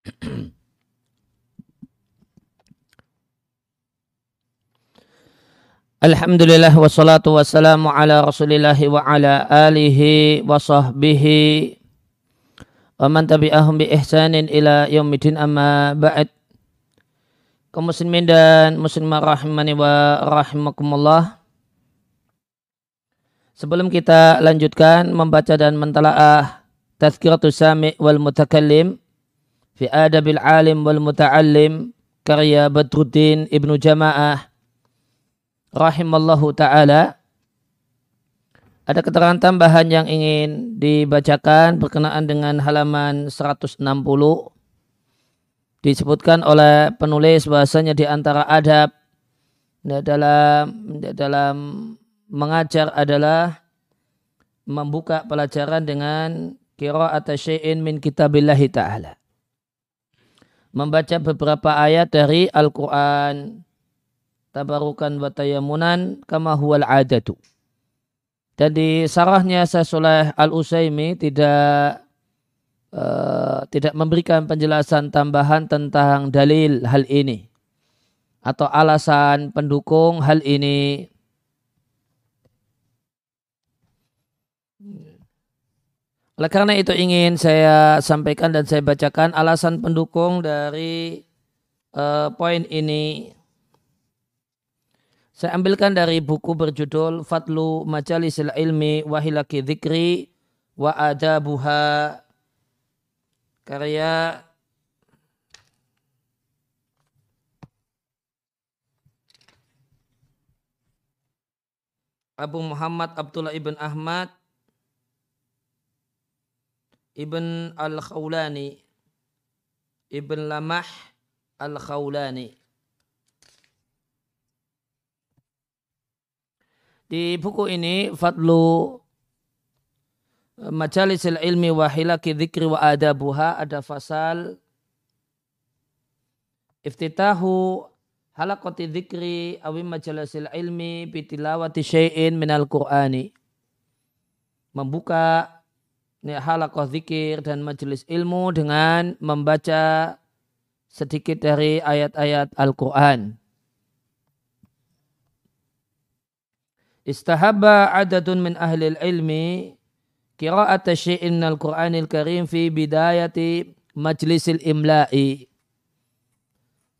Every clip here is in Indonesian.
Alhamdulillah wassalatu wassalamu ala rasulillahi wa ala alihi wa sahbihi wa man tabi'ahum bi ihsanin ila yaumidin amma ba'd. Kaum muslimin dan muslimah rahimani wa rahimakumullah. Sebelum kita lanjutkan membaca dan mentalaah tazkiratus sami' wal mutakallim fi adabil alim wal muta'allim karya Badruddin Ibnu Jamaah rahimallahu taala. Ada keterangan tambahan yang ingin dibacakan berkenaan dengan halaman 160 disebutkan oleh penulis bahasanya di antara adab dalam dalam mengajar adalah membuka pelajaran dengan qira'at syai'in min kitabillahi ta'ala membaca beberapa ayat dari Al-Qur'an tabarukan wa tayamunan kama huwal adatu. Dan di sarahnya Syekh Al-Usaimi tidak uh, tidak memberikan penjelasan tambahan tentang dalil hal ini atau alasan pendukung hal ini. Oleh karena itu ingin saya sampaikan dan saya bacakan alasan pendukung dari uh, poin ini. Saya ambilkan dari buku berjudul Fadlu Majalisil Ilmi Wahilaki Dzikri wa Adabuha karya Abu Muhammad Abdullah ibn Ahmad ibn Al-Khawlani. Ibn Lamah Al-Khawlani. Di buku ini Fadlu eh, Majalisil ilmi wa hilaki dzikri wa adabuha ada fasal iftitahu halaqati dzikri awi majalisil ilmi bitilawati syai'in minal qur'ani. Membuka halaqah zikir dan majelis ilmu dengan membaca sedikit dari ayat-ayat Al-Quran. Istahabba adadun min ahli ilmi qira'at syai'in al Qur'anil Karim fi bidayati majlisil imla'i.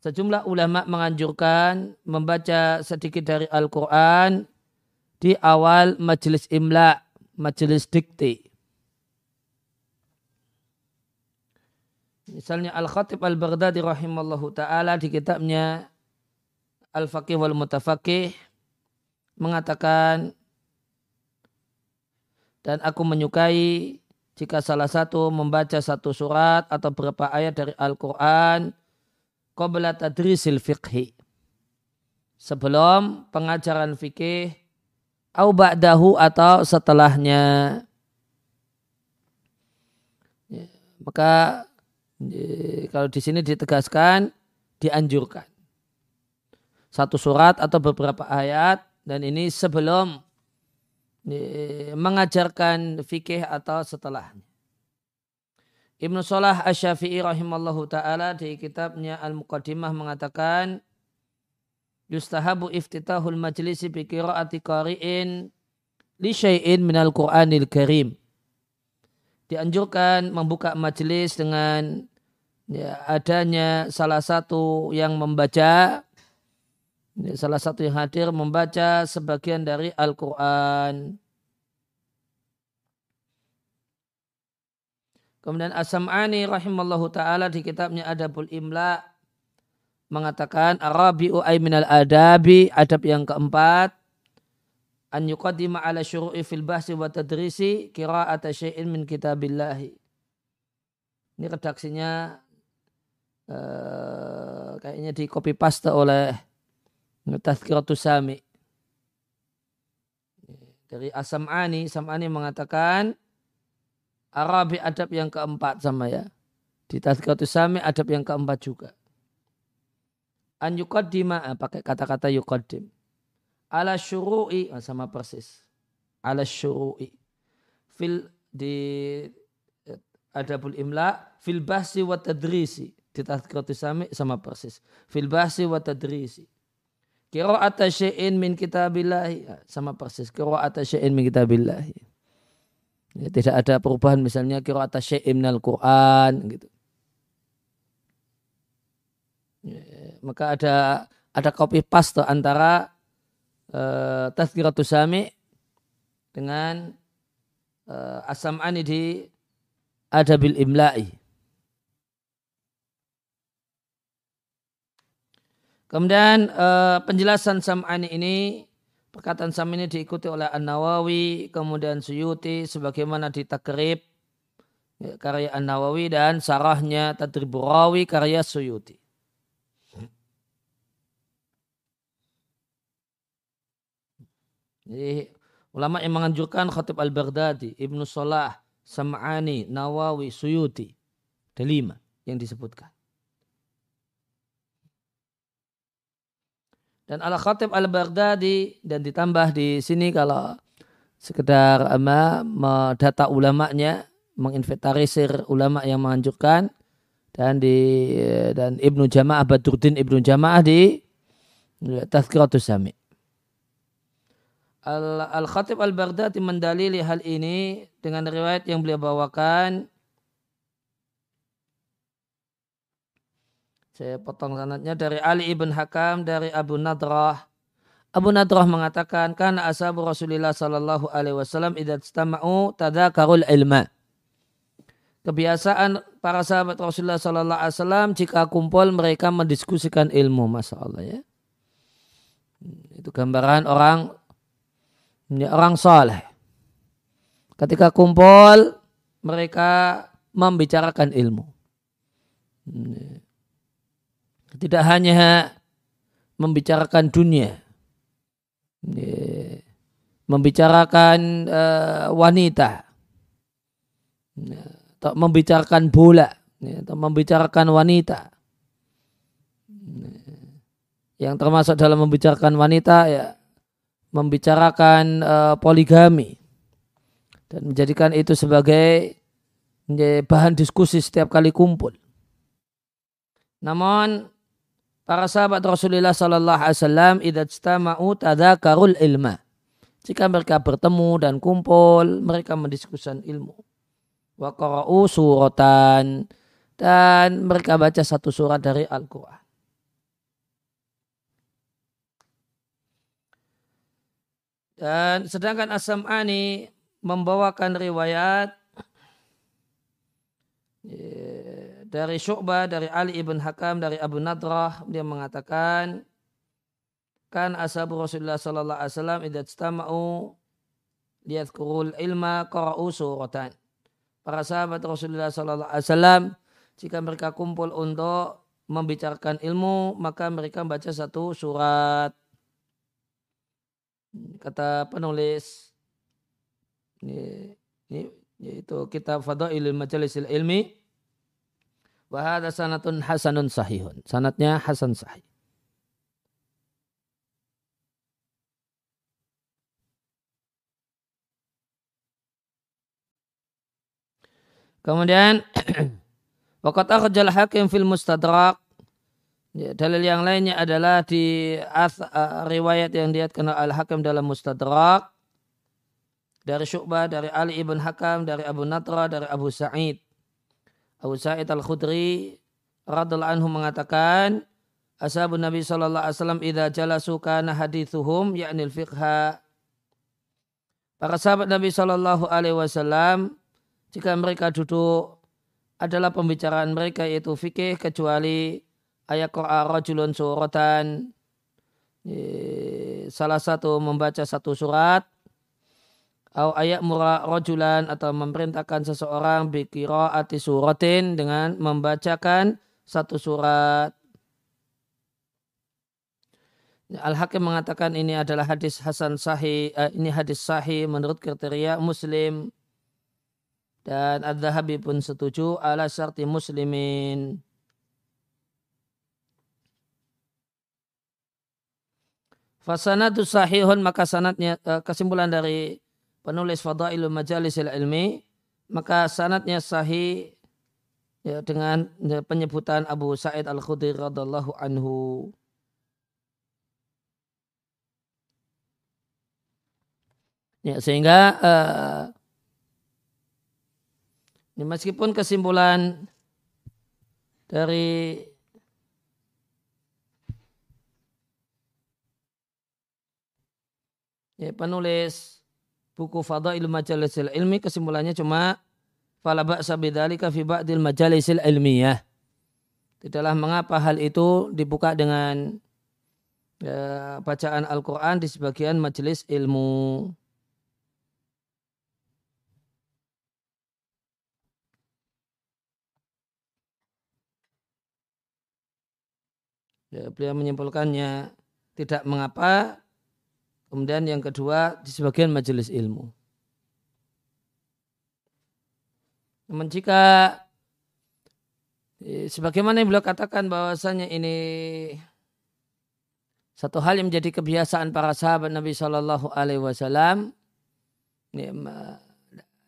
Sejumlah ulama menganjurkan membaca sedikit dari Al-Quran di awal majelis imla, majelis dikti. Misalnya Al-Khatib Al-Baghdadi rahimallahu ta'ala di kitabnya Al-Faqih wal Mutafaqih mengatakan dan aku menyukai jika salah satu membaca satu surat atau beberapa ayat dari Al-Quran qabla tadrisil fiqhi. Sebelum pengajaran fikih au ba'dahu atau setelahnya. Ya, maka kalau di sini ditegaskan dianjurkan satu surat atau beberapa ayat dan ini sebelum mengajarkan fikih atau setelahnya. Ibnu Salah Asy-Syafi'i rahimallahu taala di kitabnya Al-Muqaddimah mengatakan yustahabu iftitahul majlisi bi qiraati qari'in li syai'in minal Qur'anil Karim. Dianjurkan membuka majelis dengan ya, adanya salah satu yang membaca ini salah satu yang hadir membaca sebagian dari Al-Quran. Kemudian As-Sam'ani rahimallahu ta'ala di kitabnya Adabul Imla mengatakan Arabi'u ay minal adabi adab yang keempat an yuqaddima ala syuru'i fil bahsi wa tadrisi kira'ata syai'in min kitabillahi. Ini redaksinya uh, kayaknya di copy paste oleh Tazkiratus Sami. Dari Asam'ani, Sam'ani mengatakan Arabi adab yang keempat sama ya. Di Tazkiratus Sami adab yang keempat juga. An yuqaddima, ah, pakai kata-kata yuqaddim. Ala syuru'i, ah, sama persis. Ala syuru'i. Fil di adabul imla fil bahsi wa tadrisi di tazkiratus sami sama persis. Fil bahsi wa tadrisi. Qira'ata syai'in min kitabillahi. Ya, sama persis. Qira'ata syai'in min kitabillahi. Ya, tidak ada perubahan. Misalnya qira'ata syai'in minal Quran gitu. Ya, maka ada ada copy paste antara uh, tazkiratus sami dengan uh, as-sam'ani di adabil imla'i. Kemudian uh, penjelasan sam'ani ini perkataan sam ini diikuti oleh An-Nawawi, kemudian Suyuti sebagaimana di Takrib ya, karya An-Nawawi dan sarahnya Tadriburawi karya Suyuti. Jadi ulama yang menganjurkan Khatib Al-Baghdadi, Ibnu Salah, Sam'ani, Nawawi, Suyuti. Ada lima yang disebutkan. Dan Al-Khatib Al-Baghdadi dan ditambah di sini kalau sekedar ama data ulamanya menginventarisir ulama yang menganjurkan dan di dan Ibnu Jamaah Badruddin Ibnu Jamaah di Tazkiratus Sami. Al-Khatib Al-Baghdadi mendalili hal ini dengan riwayat yang beliau bawakan. Saya potong sanatnya dari Ali ibn Hakam dari Abu Nadrah. Abu Nadrah mengatakan kan ashabu Rasulullah sallallahu alaihi wasallam idza istama'u tadzakarul ilma. Kebiasaan para sahabat Rasulullah sallallahu alaihi wasallam jika kumpul mereka mendiskusikan ilmu, Masya Allah ya. Itu gambaran orang ini orang soleh. Ketika kumpul, mereka membicarakan ilmu. Tidak hanya membicarakan dunia. Membicarakan uh, wanita. Atau membicarakan bola. Atau membicarakan wanita. Yang termasuk dalam membicarakan wanita ya membicarakan uh, poligami dan menjadikan itu sebagai bahan diskusi setiap kali kumpul. Namun para sahabat Rasulullah Sallallahu Alaihi Wasallam idat istama'u tadzakarul ilma. Jika mereka bertemu dan kumpul, mereka mendiskusikan ilmu. Wa qara'u suratan dan mereka baca satu surat dari Al-Quran. Dan sedangkan As-Sam'ani membawakan riwayat eh, dari Syu'bah, dari Ali ibn Hakam, dari Abu Nadrah, dia mengatakan, kan ashabu Rasulullah sallallahu alaihi wasallam idza istama'u liyadhkurul ilma qara'u suratan. Para sahabat Rasulullah sallallahu alaihi wasallam jika mereka kumpul untuk membicarakan ilmu, maka mereka baca satu surat kata penulis ini, ini yaitu kitab Fadailul Majalisil Ilmi wa hadha sanatun hasanun sahihun. Sanatnya hasan sahih. Kemudian Waqat akhjal hakim fil mustadrak Ya, dalil yang lainnya adalah di as, uh, riwayat yang diatkan Al-Hakam dalam Mustadrak dari Syu'bah, dari Ali ibn Hakam, dari Abu Natra, dari Abu Sa'id. Abu Sa'id Al-Khudri radhiallahu anhu mengatakan Ashabun Nabi sallallahu alaihi wasallam idza jalasu kana hadithuhum yakni al-fiqha. Para sahabat Nabi sallallahu alaihi wasallam jika mereka duduk adalah pembicaraan mereka yaitu fikih kecuali ayat Qur'an rajulun suratan salah satu membaca satu surat atau ayat murah rojulan atau memerintahkan seseorang ati suratin dengan membacakan satu surat. Al-Hakim mengatakan ini adalah hadis Hasan Sahih, eh, ini hadis Sahih menurut kriteria Muslim dan Ad-Dhahabi pun setuju ala syarti muslimin. Fasanatu sahihun maka sanatnya eh, kesimpulan dari penulis Fadailul Majalis Ilmi maka sanatnya sahih ya, dengan penyebutan Abu Sa'id Al-Khudri radhiallahu anhu. Ya, sehingga uh, ya, meskipun kesimpulan dari ya, penulis buku Fadailu Majalisil Ilmi kesimpulannya cuma fala ba'sa bidzalika fi ba'dil majalisil ilmiyah. Tidaklah mengapa hal itu dibuka dengan ya, bacaan Al-Quran di sebagian majelis ilmu. Ya, beliau menyimpulkannya tidak mengapa. Kemudian yang kedua di sebagian majelis ilmu. Namun jika eh, sebagaimana yang beliau katakan bahwasanya ini satu hal yang menjadi kebiasaan para sahabat Nabi Shallallahu Alaihi Wasallam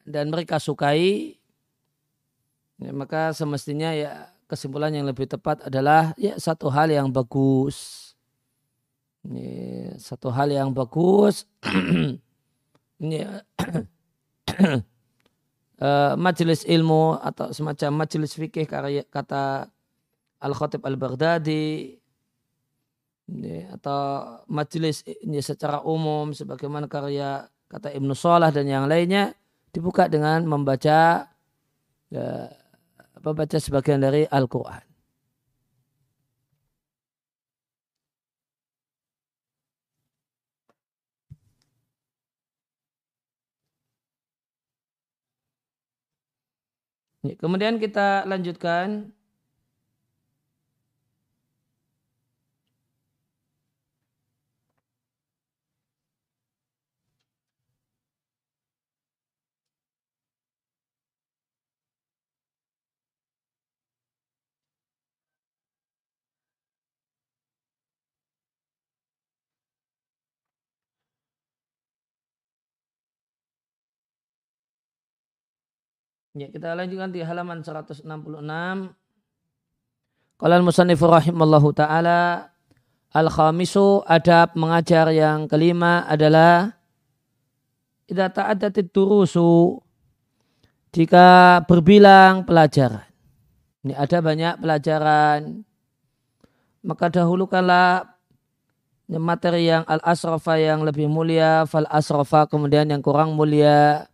dan mereka sukai ya, maka semestinya ya kesimpulan yang lebih tepat adalah ya satu hal yang bagus. Ini satu hal yang bagus. ini uh, majelis ilmu atau semacam majelis fikih karya kata Al Khatib Al Baghdadi ini, atau majelis ini secara umum sebagaimana karya kata Ibnu Salah dan yang lainnya dibuka dengan membaca uh, membaca sebagian dari Al-Quran. Kemudian kita lanjutkan Ya, kita lanjutkan di halaman 166. Qala al-musannif rahimallahu taala al-khamisu adab mengajar yang kelima adalah idza ta'addatid durusu jika berbilang pelajaran. Ini ada banyak pelajaran maka dahulukanlah materi yang al-asrafa yang lebih mulia, fal asrafa kemudian yang kurang mulia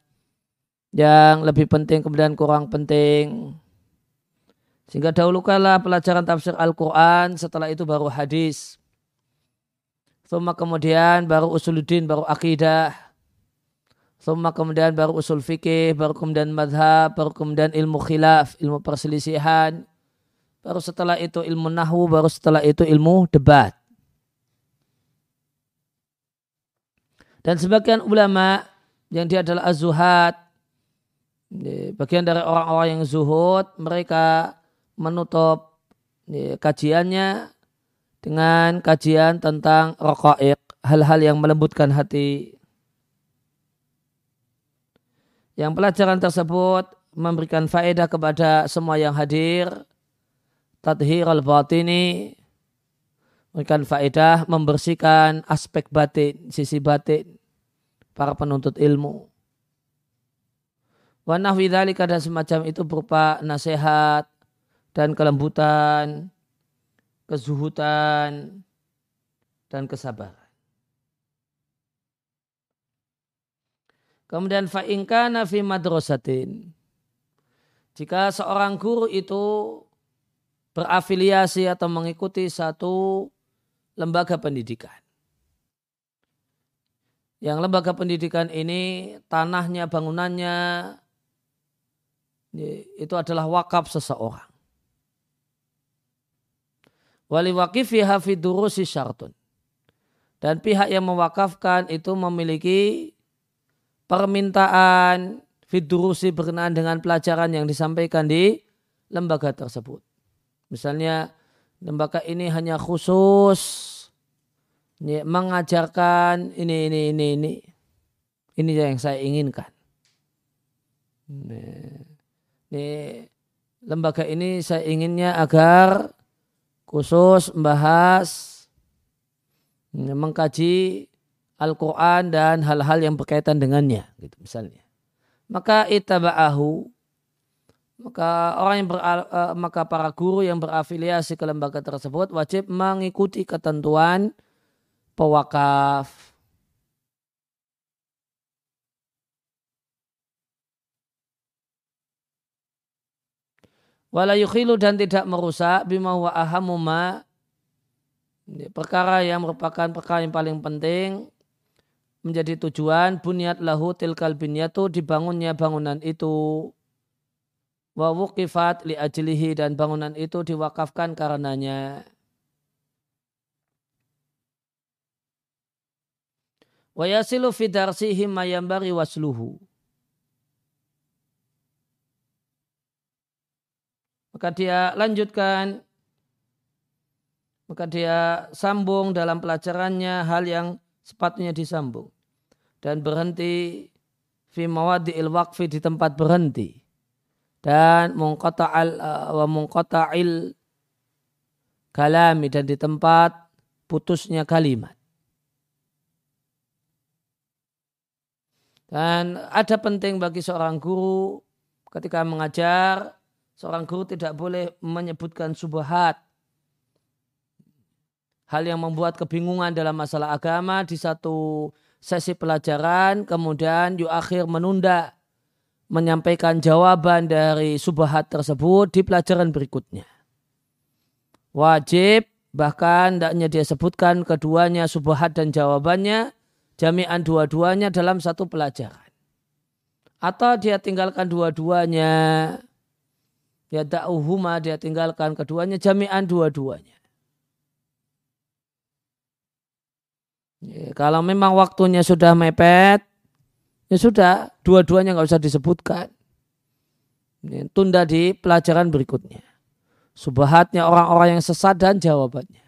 yang lebih penting kemudian kurang penting. Sehingga dahulukanlah pelajaran tafsir Al-Quran, setelah itu baru hadis. Thumma kemudian baru usuluddin, baru akidah. Thumma kemudian baru usul fikih, baru kemudian madhab, baru kemudian ilmu khilaf, ilmu perselisihan. Baru setelah itu ilmu nahu, baru setelah itu ilmu debat. Dan sebagian ulama yang dia adalah az-zuhad, bagian dari orang-orang yang zuhud mereka menutup kajiannya dengan kajian tentang rokok hal-hal yang melembutkan hati. Yang pelajaran tersebut memberikan faedah kepada semua yang hadir. Tadhir al-batini memberikan faedah membersihkan aspek batin sisi batin para penuntut ilmu Wanah widzalika dan semacam itu berupa nasihat dan kelembutan, kezuhutan, dan kesabaran. Kemudian fa'inkana fi madrasatin. Jika seorang guru itu berafiliasi atau mengikuti satu lembaga pendidikan. Yang lembaga pendidikan ini tanahnya, bangunannya itu adalah wakaf seseorang. Wali wakifi hafidurusi syartun. Dan pihak yang mewakafkan itu memiliki permintaan fidurusi berkenaan dengan pelajaran yang disampaikan di lembaga tersebut. Misalnya lembaga ini hanya khusus mengajarkan ini ini ini ini ini yang saya inginkan Ini, lembaga ini saya inginnya agar khusus membahas mengkaji Al-Quran dan hal-hal yang berkaitan dengannya, gitu misalnya. Maka itaba'ahu, maka orang yang ber, uh, maka para guru yang berafiliasi ke lembaga tersebut wajib mengikuti ketentuan pewakaf. Wala yukhilu dan tidak merusak bima wa ahamuma perkara yang merupakan perkara yang paling penting menjadi tujuan bunyat lahu tilkal binyatu dibangunnya bangunan itu. Wa wukifat li ajlihi dan bangunan itu diwakafkan karenanya. Wa yasilu fi darsihi mayambari wasluhu maka dia lanjutkan. Maka dia sambung dalam pelajarannya hal yang sepatutnya disambung. Dan berhenti fi mawadi'il waqfi di tempat berhenti. Dan mungqata'al uh, wa mungqata'il kalami dan di tempat putusnya kalimat. Dan ada penting bagi seorang guru ketika mengajar seorang guru tidak boleh menyebutkan subahat hal yang membuat kebingungan dalam masalah agama di satu sesi pelajaran, kemudian yuk akhir menunda menyampaikan jawaban dari subhat tersebut di pelajaran berikutnya. Wajib bahkan tidaknya dia sebutkan keduanya subhat dan jawabannya jami'an dua-duanya dalam satu pelajaran. Atau dia tinggalkan dua-duanya, ya da'uhuma dia tinggalkan keduanya jami'an dua-duanya. Ya, kalau memang waktunya sudah mepet, ya sudah, dua-duanya nggak usah disebutkan. Ya, tunda di pelajaran berikutnya. Subhatnya orang-orang yang sesat dan jawabannya.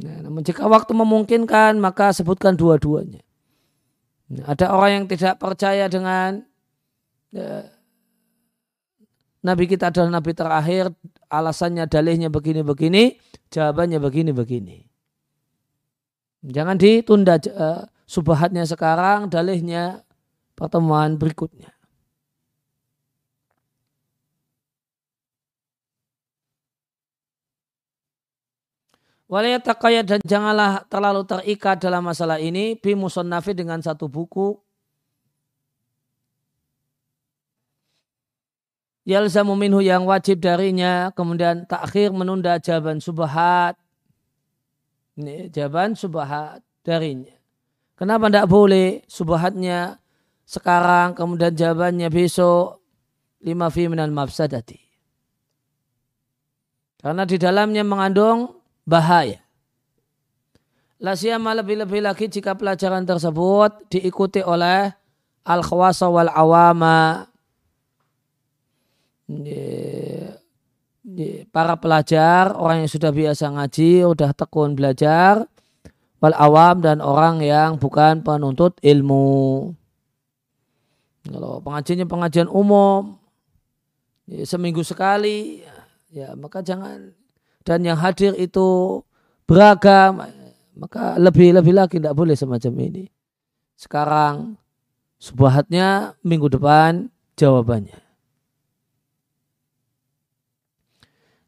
Nah, namun jika waktu memungkinkan, maka sebutkan dua-duanya. Ada orang yang tidak percaya dengan ya, Nabi kita adalah Nabi terakhir, alasannya dalihnya begini-begini, jawabannya begini-begini. Jangan ditunda uh, subhatnya sekarang, dalihnya pertemuan berikutnya. Waliyatakaya dan janganlah terlalu terikat dalam masalah ini bi musannafi dengan satu buku yalzamu minhu yang wajib darinya kemudian takhir menunda jawaban subhat ini jawaban subhat darinya. Kenapa tidak boleh subhatnya sekarang kemudian jawabannya besok lima fi minal mafsadati. Karena di dalamnya mengandung bahaya. Lasiyama lebih-lebih lagi jika pelajaran tersebut diikuti oleh al-khawasa wal awama para pelajar, orang yang sudah biasa ngaji, sudah tekun belajar, wal awam dan orang yang bukan penuntut ilmu. Kalau pengajiannya pengajian umum, ya, seminggu sekali, ya maka jangan. Dan yang hadir itu beragam, maka lebih-lebih lagi tidak boleh semacam ini. Sekarang subahatnya minggu depan jawabannya.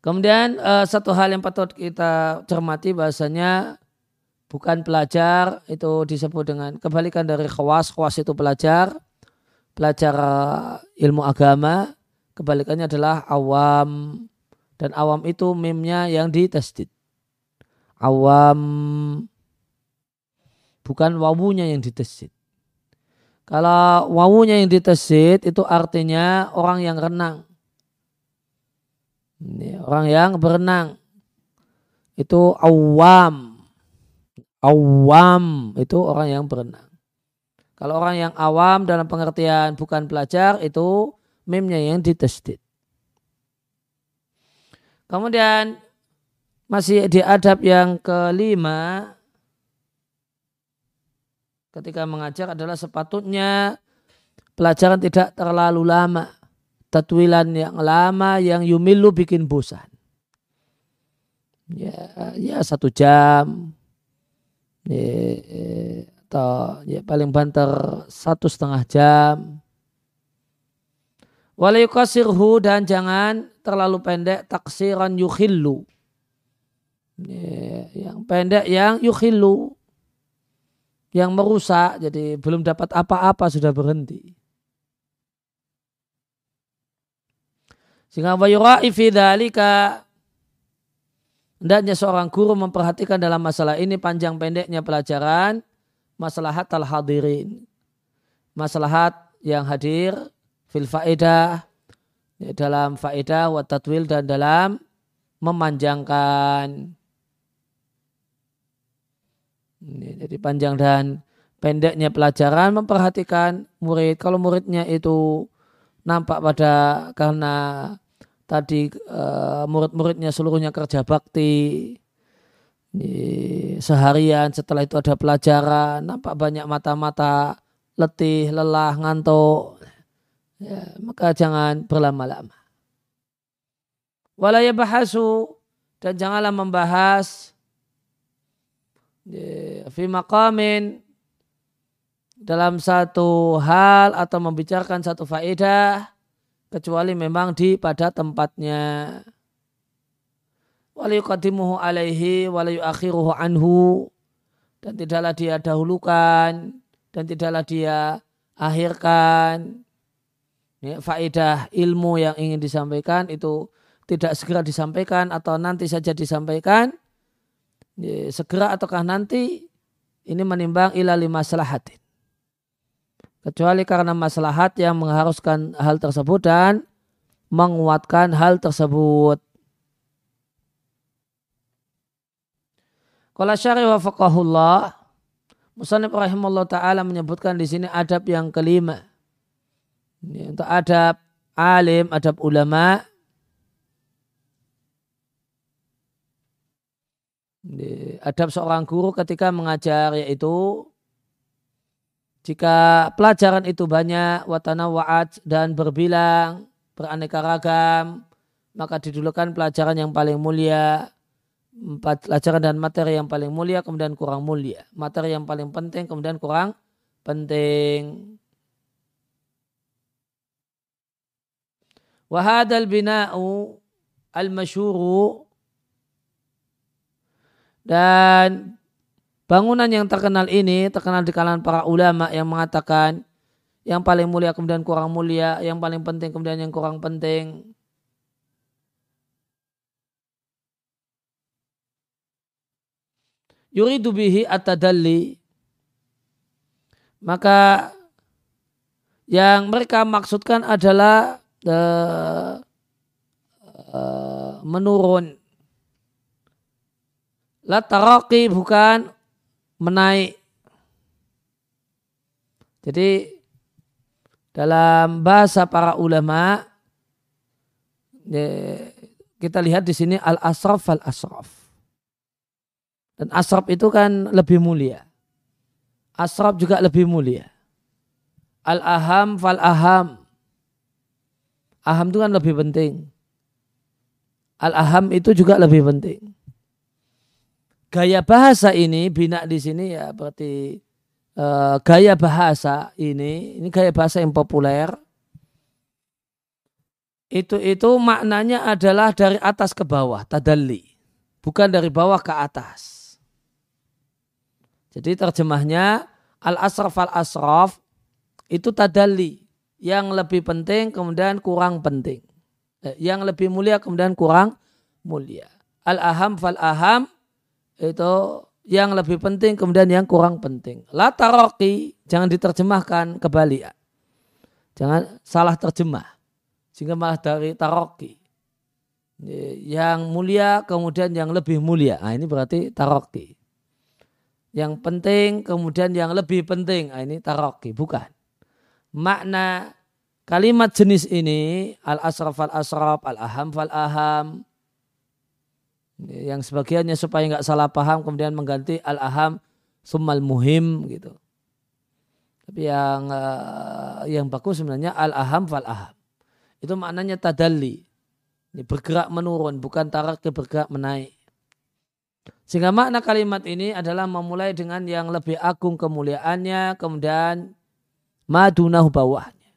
Kemudian uh, satu hal yang patut kita cermati bahasanya bukan pelajar itu disebut dengan kebalikan dari khawas. Khawas itu pelajar, pelajar eh, ilmu agama. Kebalikannya adalah awam dan awam itu mimnya yang ditesdid. Awam bukan wawunya yang ditesdid. Kalau wawunya yang ditesdid itu artinya orang yang renang ini orang yang berenang itu awam. Awam itu orang yang berenang. Kalau orang yang awam dalam pengertian bukan pelajar itu mimnya yang ditesdid. Kemudian masih di adab yang kelima ketika mengajar adalah sepatutnya pelajaran tidak terlalu lama. Tatwilan yang lama yang yumilu bikin bosan. Ya, ya satu jam. Ya, atau ya paling banter satu setengah jam. Walayukasirhu dan jangan terlalu pendek taksiran yukhillu. Ya, yang pendek yang yukhillu. Yang merusak jadi belum dapat apa-apa sudah berhenti. Sehingga wayura'i fi dhalika Hendaknya seorang guru memperhatikan dalam masalah ini panjang pendeknya pelajaran masalah al hadirin. Maslahat yang hadir fil faedah ya, dalam faedah wa tatwil dan dalam memanjangkan. Jadi panjang dan pendeknya pelajaran memperhatikan murid. Kalau muridnya itu nampak pada karena tadi uh, murid-muridnya seluruhnya kerja bakti seharian setelah itu ada pelajaran nampak banyak mata-mata letih lelah ngantuk. Ya, maka jangan berlama-lama. Walaya bahasu dan janganlah membahas fi maqamin dalam satu hal atau membicarakan satu faedah kecuali memang di pada tempatnya. Waliyukadimuhu alaihi waliyuakhiruhu anhu. Dan tidaklah dia dahulukan dan tidaklah dia akhirkan. Ya, faedah ilmu yang ingin disampaikan itu tidak segera disampaikan atau nanti saja disampaikan. Ya, segera ataukah nanti ini menimbang ila lima selahatin kecuali karena maslahat yang mengharuskan hal tersebut dan menguatkan hal tersebut. Kalau syari wa faqahullah, Musanib rahimahullah ta'ala menyebutkan di sini adab yang kelima. Ini untuk adab alim, adab ulama. Ini adab seorang guru ketika mengajar yaitu jika pelajaran itu banyak watana wa'at dan berbilang beraneka ragam maka didulukan pelajaran yang paling mulia pelajaran dan materi yang paling mulia kemudian kurang mulia. Materi yang paling penting kemudian kurang penting. Wahadal bina'u al-masyuru dan Bangunan yang terkenal ini terkenal di kalangan para ulama yang mengatakan yang paling mulia kemudian kurang mulia, yang paling penting kemudian yang kurang penting. Yuridu bihi atadalli maka yang mereka maksudkan adalah uh, uh, menurun. La taraqi bukan menaik. Jadi dalam bahasa para ulama kita lihat di sini al asraf al asraf. Dan asraf itu kan lebih mulia. Asraf juga lebih mulia. Al aham fal aham. Aham itu kan lebih penting. Al aham itu juga lebih penting gaya bahasa ini bina di sini ya berarti uh, gaya bahasa ini ini gaya bahasa yang populer. Itu itu maknanya adalah dari atas ke bawah tadalli. Bukan dari bawah ke atas. Jadi terjemahnya al asraf al asraf itu tadalli. Yang lebih penting kemudian kurang penting. Eh, yang lebih mulia kemudian kurang mulia. Al aham fal aham itu yang lebih penting kemudian yang kurang penting. La taroki jangan diterjemahkan kebalik. Jangan salah terjemah. Sehingga malah dari taroki. Yang mulia kemudian yang lebih mulia. Nah, ini berarti taroki. Yang penting kemudian yang lebih penting. Nah, ini taroki. Bukan. Makna kalimat jenis ini al-asraf al-asraf, al-aham fal-aham, yang sebagiannya supaya nggak salah paham kemudian mengganti al-aham summal muhim gitu. Tapi yang uh, yang bagus sebenarnya al-aham fal-aham. Itu maknanya tadalli. Ini bergerak menurun, bukan tarak bergerak menaik. Sehingga makna kalimat ini adalah memulai dengan yang lebih agung kemuliaannya, kemudian madunahu bawahnya.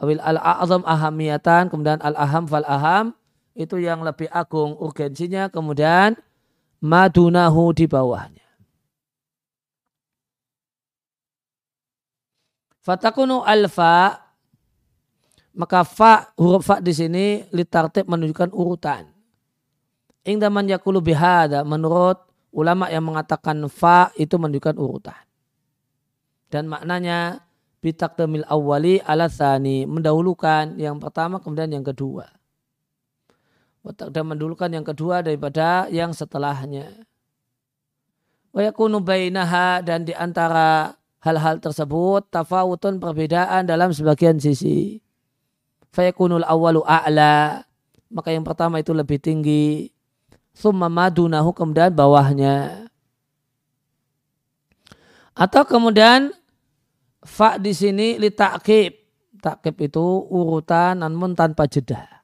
Awil al-a'zam ahamiyatan, kemudian al-aham fal-aham, itu yang lebih agung urgensinya, kemudian madunahu di bawahnya. Fatakunu alfa maka fa huruf fa di sini litartib menunjukkan urutan. Ingdaman yakulu bihada menurut ulama yang mengatakan fa itu menunjukkan urutan. Dan maknanya demil awali ala mendahulukan yang pertama kemudian yang kedua. Dan mendahulukan yang kedua daripada yang setelahnya. Wa yakunu bainaha dan di antara hal-hal tersebut tafawutun perbedaan dalam sebagian sisi. Fayakunul awalu a'la. Maka yang pertama itu lebih tinggi. Thumma madunahu kemudian bawahnya. Atau kemudian fa di sini li ta'kib. Ta'kib itu urutan namun tanpa jeda.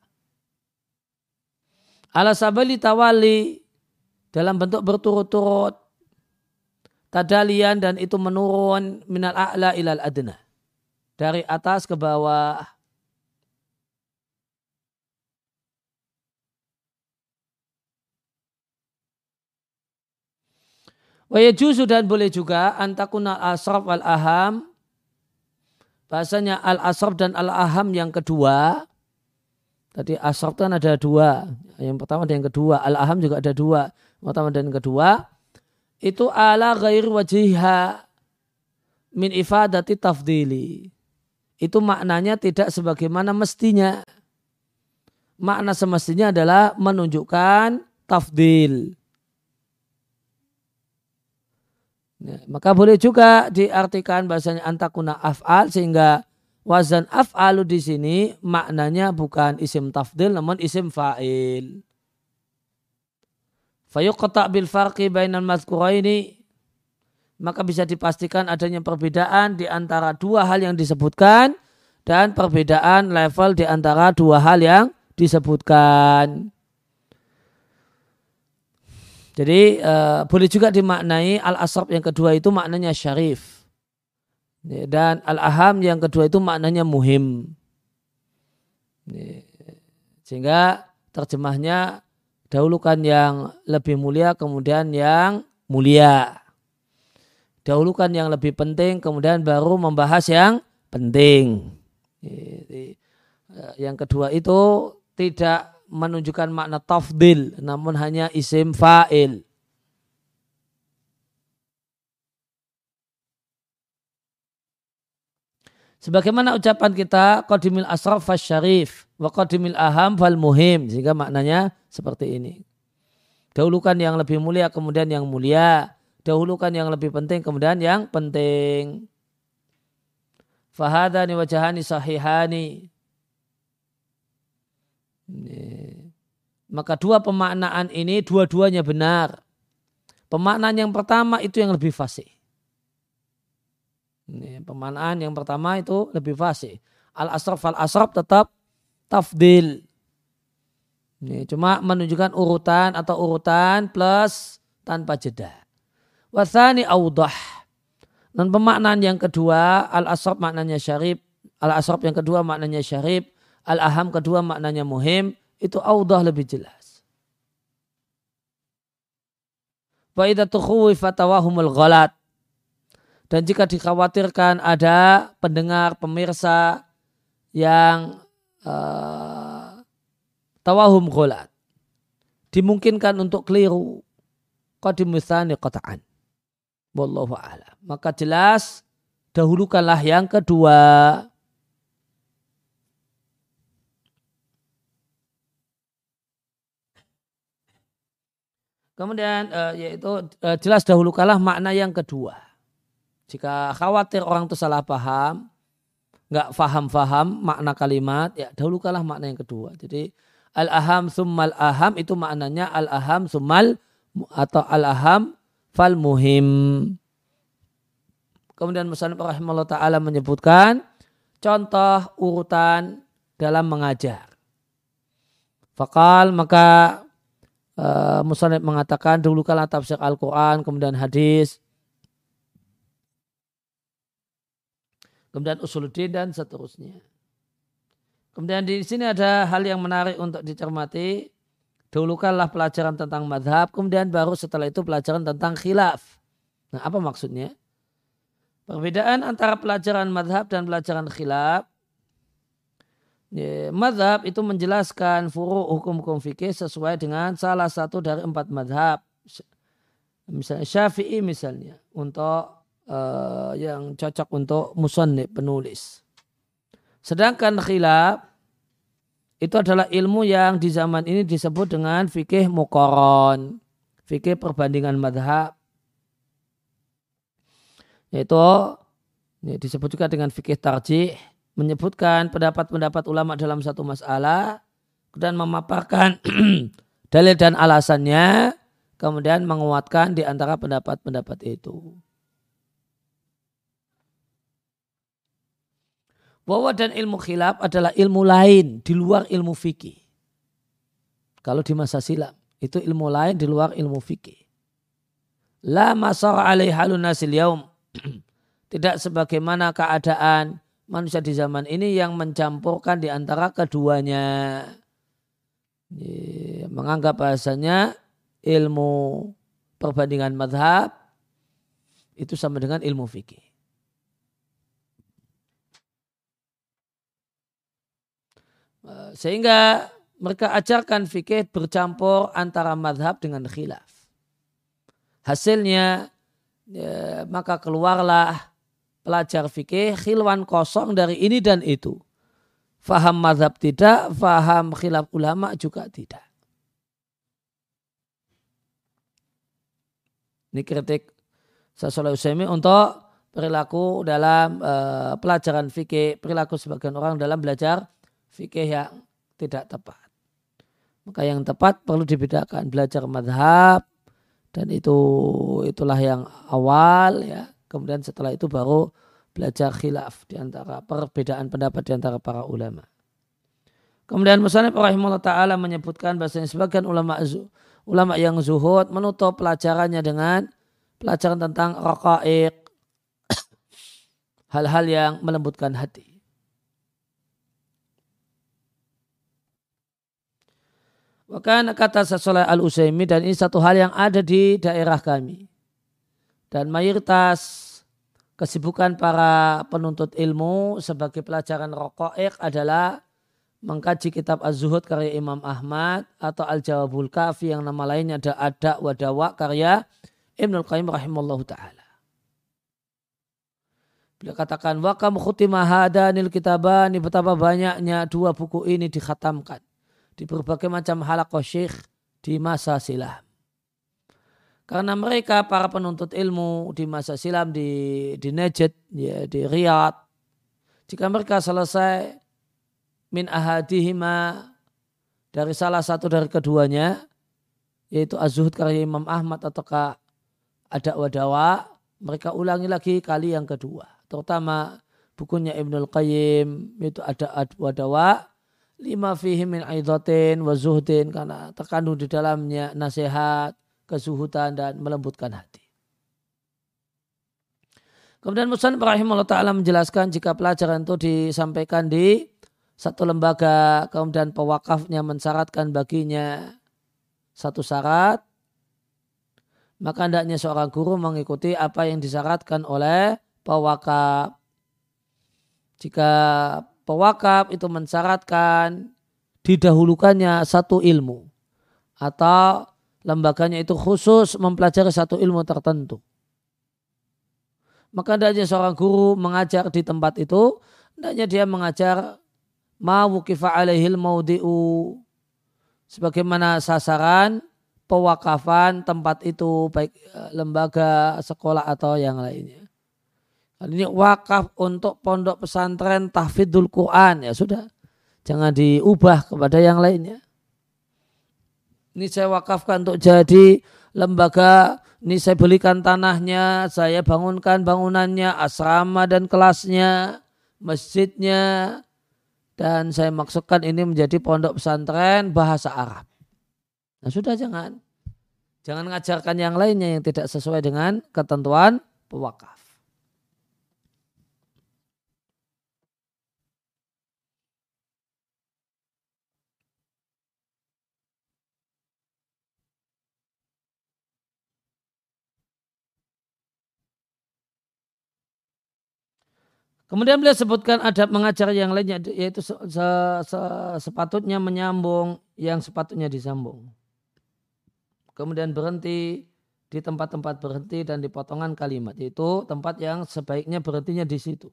Ala sabali tawali dalam bentuk berturut-turut tadalian dan itu menurun minal a'la ilal adna. Dari atas ke bawah. Wa yajuzu dan boleh juga antakuna asraf al aham bahasanya al asraf dan al aham yang kedua tadi asraf kan ada dua yang pertama dan yang kedua al aham juga ada dua yang pertama dan yang kedua itu ala ghair wajiha min ifadati tafdili. Itu maknanya tidak sebagaimana mestinya. Makna semestinya adalah menunjukkan tafdil. Ya, maka boleh juga diartikan bahasanya antakuna af'al sehingga wazan af'alu di sini maknanya bukan isim tafdil namun isim fa'il. Fayuqta bil farqi bainal mazkuraini maka bisa dipastikan adanya perbedaan di antara dua hal yang disebutkan dan perbedaan level di antara dua hal yang disebutkan. Jadi uh, boleh juga dimaknai al-asrab yang kedua itu maknanya syarif. Dan al-aham yang kedua itu maknanya muhim. Sehingga terjemahnya Dahulukan yang lebih mulia kemudian yang mulia. Dahulukan yang lebih penting kemudian baru membahas yang penting. Eh, yang kedua itu tidak menunjukkan makna tafdil namun hanya isim fa'il. Sebagaimana ucapan kita qadimil asraf syarif wa qadimil aham fal muhim sehingga maknanya seperti ini. Dahulukan yang lebih mulia kemudian yang mulia, dahulukan yang lebih penting kemudian yang penting. Fahadani wajahani sahihani. Maka dua pemaknaan ini dua-duanya benar. Pemaknaan yang pertama itu yang lebih fasih. Ini, pemanaan yang pertama itu lebih fasih. Al-asraf al-asraf tetap tafdil. Ini cuma menunjukkan urutan atau urutan plus tanpa jeda. Wathani awdah. Dan pemaknaan yang kedua, al-asraf maknanya syarib. Al-asraf yang kedua maknanya syarib. Al-aham kedua maknanya muhim. Itu awdah lebih jelas. Wa idha fatawahumul ghalat dan jika dikhawatirkan ada pendengar, pemirsa yang uh, tawahum gholat. Dimungkinkan untuk keliru. Qadimusani qata'an. Wallahu a'lam. Maka jelas dahulukanlah yang kedua. Kemudian uh, yaitu uh, jelas dahulukanlah makna yang kedua. Jika khawatir orang itu salah paham, nggak faham-faham makna kalimat, ya dahulukanlah makna yang kedua. Jadi al-aham summal aham itu maknanya al-aham summal atau al-aham fal muhim. Kemudian Musanib rahimahullah ta'ala menyebutkan contoh urutan dalam mengajar. Fakal maka uh, Musanib mengatakan dulu kala tafsir Al-Quran, kemudian hadis, kemudian usuluddin dan seterusnya. Kemudian di sini ada hal yang menarik untuk dicermati. Dahulukanlah pelajaran tentang madhab, kemudian baru setelah itu pelajaran tentang khilaf. Nah apa maksudnya? Perbedaan antara pelajaran madhab dan pelajaran khilaf. Ya, madhab itu menjelaskan furu hukum-hukum fikih sesuai dengan salah satu dari empat madhab. Misalnya syafi'i misalnya. Untuk uh, yang cocok untuk musannib penulis. Sedangkan khilaf itu adalah ilmu yang di zaman ini disebut dengan fikih mukoron, fikih perbandingan madhab. Yaitu ini disebut juga dengan fikih tarjih, menyebutkan pendapat-pendapat ulama dalam satu masalah, dan memaparkan dalil dan alasannya, kemudian menguatkan di antara pendapat-pendapat itu. Bahwa dan ilmu khilaf adalah ilmu lain di luar ilmu fikih. Kalau di masa silam, itu ilmu lain di luar ilmu fikih. La masar alaih halun nasil yaum. Tidak sebagaimana keadaan manusia di zaman ini yang mencampurkan di antara keduanya. Menganggap bahasanya ilmu perbandingan madhab itu sama dengan ilmu fikih. Eh, sehingga mereka ajarkan fikih bercampur antara madhab dengan khilaf. Hasilnya ya, maka keluarlah pelajar fikih khilwan kosong dari ini dan itu. Faham madhab tidak, faham khilaf ulama juga tidak. Ini kritik Sasolah Usaimi untuk perilaku dalam uh, pelajaran fikih, perilaku sebagian orang dalam belajar fikih yang tidak tepat. Maka yang tepat perlu dibedakan belajar madhab dan itu itulah yang awal ya. Kemudian setelah itu baru belajar khilaf di antara perbedaan pendapat di antara para ulama. Kemudian Musanib rahimahullah ta'ala menyebutkan bahasanya sebagian ulama ulama yang zuhud menutup pelajarannya dengan pelajaran tentang raqaiq hal-hal yang melembutkan hati. Maka kata Sasoleh al usaimi dan ini satu hal yang ada di daerah kami. Dan mayoritas kesibukan para penuntut ilmu sebagai pelajaran rokoek adalah mengkaji kitab Az-Zuhud karya Imam Ahmad atau Al-Jawabul Kafi yang nama lainnya ada Ada Wadawa karya Ibnul Qayyim rahimallahu ta'ala. Beliau katakan, Wakam khutimah hadanil kitabani, betapa banyaknya dua buku ini dikhatamkan di berbagai macam halakoh syekh di masa silam. Karena mereka para penuntut ilmu di masa silam di di Najd, ya, di Riyadh, jika mereka selesai min ahadihima dari salah satu dari keduanya, yaitu Az-Zuhud karya Imam Ahmad ataukah ada wadawa, mereka ulangi lagi kali yang kedua. Terutama bukunya Ibnul Qayyim, yaitu ada wadawa, lima fihi min aidatin wa zuhdin karena terkandung di dalamnya nasihat, kesuhutan dan melembutkan hati. Kemudian Musan Allah Ta'ala menjelaskan jika pelajaran itu disampaikan di satu lembaga, kemudian pewakafnya mensyaratkan baginya satu syarat, maka hendaknya seorang guru mengikuti apa yang disyaratkan oleh pewakaf. Jika pewakaf itu mensyaratkan didahulukannya satu ilmu atau lembaganya itu khusus mempelajari satu ilmu tertentu. Maka hendaknya seorang guru mengajar di tempat itu, hendaknya dia mengajar mawukifa alaihil maudi'u sebagaimana sasaran pewakafan tempat itu baik eh, lembaga, sekolah atau yang lainnya. Ini wakaf untuk pondok pesantren tahfidul Quran ya sudah. Jangan diubah kepada yang lainnya. Ini saya wakafkan untuk jadi lembaga ini saya belikan tanahnya, saya bangunkan bangunannya, asrama dan kelasnya, masjidnya, dan saya maksudkan ini menjadi pondok pesantren bahasa Arab. Nah sudah jangan. Jangan ngajarkan yang lainnya yang tidak sesuai dengan ketentuan pewakaf. Kemudian beliau sebutkan adab mengajar yang lainnya yaitu se, se, se, sepatutnya menyambung yang sepatutnya disambung. Kemudian berhenti di tempat-tempat berhenti dan di potongan kalimat yaitu tempat yang sebaiknya berhentinya di situ.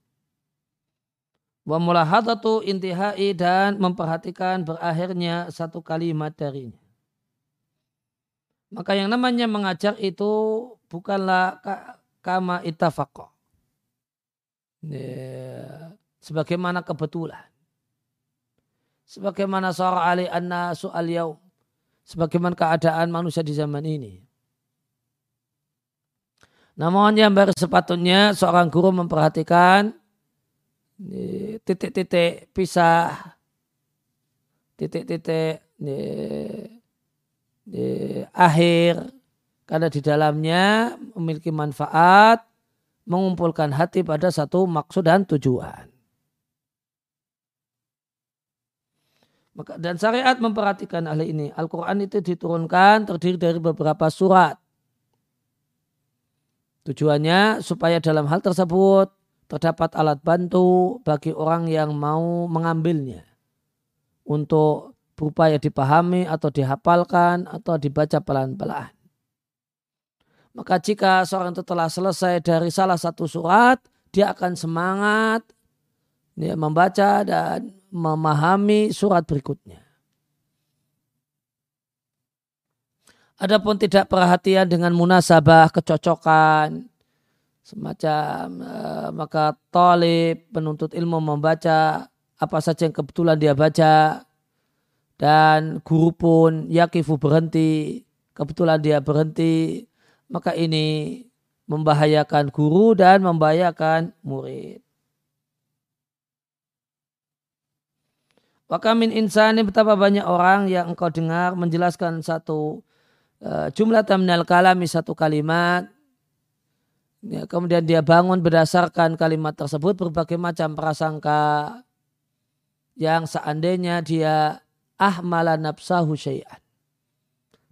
Wa mulahadatu intihai dan memperhatikan berakhirnya satu kalimat darinya. Maka yang namanya mengajar itu bukanlah kama itafaqah Ya, sebagaimana kebetulan. Sebagaimana suara ali anna su'al yaum. Sebagaimana keadaan manusia di zaman ini. Namun yang baru sepatutnya seorang guru memperhatikan titik-titik pisah, titik-titik akhir, karena di dalamnya memiliki manfaat mengumpulkan hati pada satu maksud dan tujuan. Dan syariat memperhatikan hal ini. Al-Quran itu diturunkan terdiri dari beberapa surat. Tujuannya supaya dalam hal tersebut terdapat alat bantu bagi orang yang mau mengambilnya. Untuk berupaya dipahami atau dihafalkan atau dibaca pelan-pelan. Maka jika seorang itu telah selesai dari salah satu surat, dia akan semangat dia membaca dan memahami surat berikutnya. Adapun tidak perhatian dengan munasabah, kecocokan, semacam eh, maka tolib penuntut ilmu membaca apa saja yang kebetulan dia baca dan guru pun yakifu berhenti kebetulan dia berhenti maka ini membahayakan guru dan membahayakan murid. Wakamin insani betapa banyak orang yang engkau dengar menjelaskan satu uh, jumlah terminal kalami satu kalimat. Ya, kemudian dia bangun berdasarkan kalimat tersebut berbagai macam prasangka yang seandainya dia ahmala nafsahu syai'an.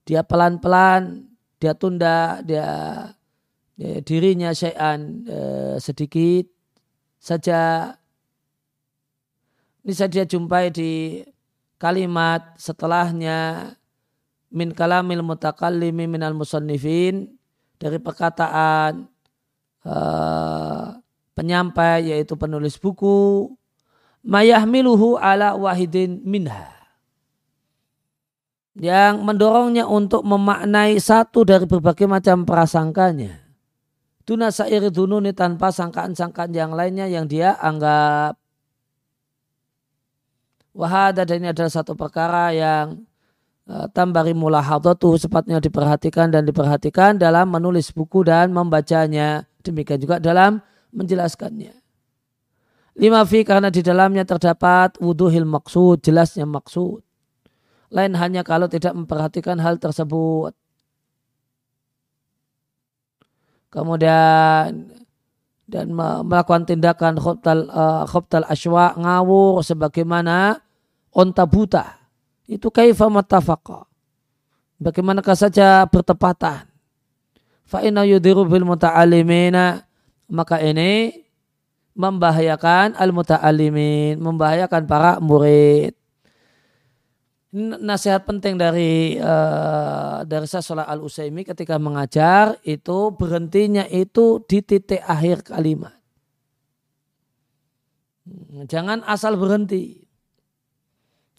Dia pelan-pelan dia tunda dia, dia dirinya syai'an eh, sedikit saja. Ini saja jumpai di kalimat setelahnya min kalamil mutakallimi minal musannifin dari perkataan uh, penyampai yaitu penulis buku mayahmiluhu ala wahidin minha yang mendorongnya untuk memaknai satu dari berbagai macam prasangkanya. Tuna sair dununi tanpa sangkaan-sangkaan yang lainnya yang dia anggap. Wahada dan ini adalah satu perkara yang uh, tambari mulahadatu sepatnya diperhatikan dan diperhatikan dalam menulis buku dan membacanya. Demikian juga dalam menjelaskannya. Lima fi karena di dalamnya terdapat wuduhil maksud, jelasnya maksud lain hanya kalau tidak memperhatikan hal tersebut. Kemudian dan melakukan tindakan khobtal, uh, khobtal aswa ngawur sebagaimana onta buta. Itu kaifa matafaqa. Bagaimanakah saja bertepatan. Fa'ina yudiru bil muta'alimina. Maka ini membahayakan al-muta'alimin. Membahayakan para murid nasihat penting dari uh, dari Sasolah Al Usaimi ketika mengajar itu berhentinya itu di titik akhir kalimat. Jangan asal berhenti.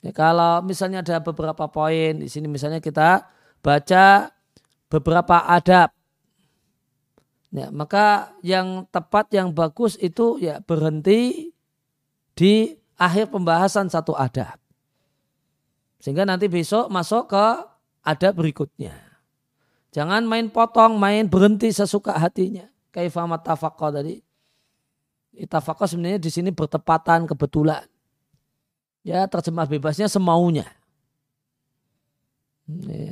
Ya, kalau misalnya ada beberapa poin di sini misalnya kita baca beberapa adab. Ya, maka yang tepat yang bagus itu ya berhenti di akhir pembahasan satu adab. Sehingga nanti besok masuk ke ada berikutnya. Jangan main potong, main berhenti sesuka hatinya. Kaifamat tafaqqa tadi. Itafaqqa sebenarnya di sini bertepatan kebetulan. Ya terjemah bebasnya semaunya.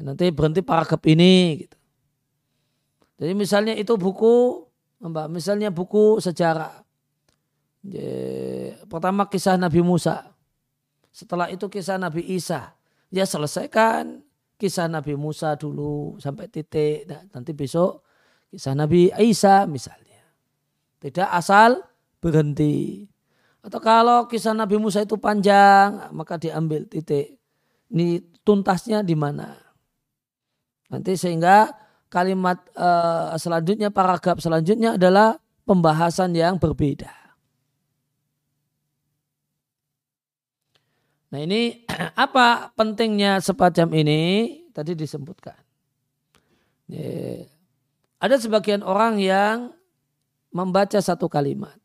Nanti berhenti paragraf ini. Gitu. Jadi misalnya itu buku, mbak, misalnya buku sejarah. Pertama kisah Nabi Musa. Setelah itu kisah Nabi Isa. Ya selesaikan kisah Nabi Musa dulu sampai titik. Nah, nanti besok kisah Nabi Isa misalnya. Tidak asal berhenti. Atau kalau kisah Nabi Musa itu panjang, maka diambil titik. Ini tuntasnya di mana. Nanti sehingga kalimat uh, selanjutnya, paragraf selanjutnya adalah pembahasan yang berbeda. Nah ini apa pentingnya sepacam ini tadi disebutkan. Ada sebagian orang yang membaca satu kalimat.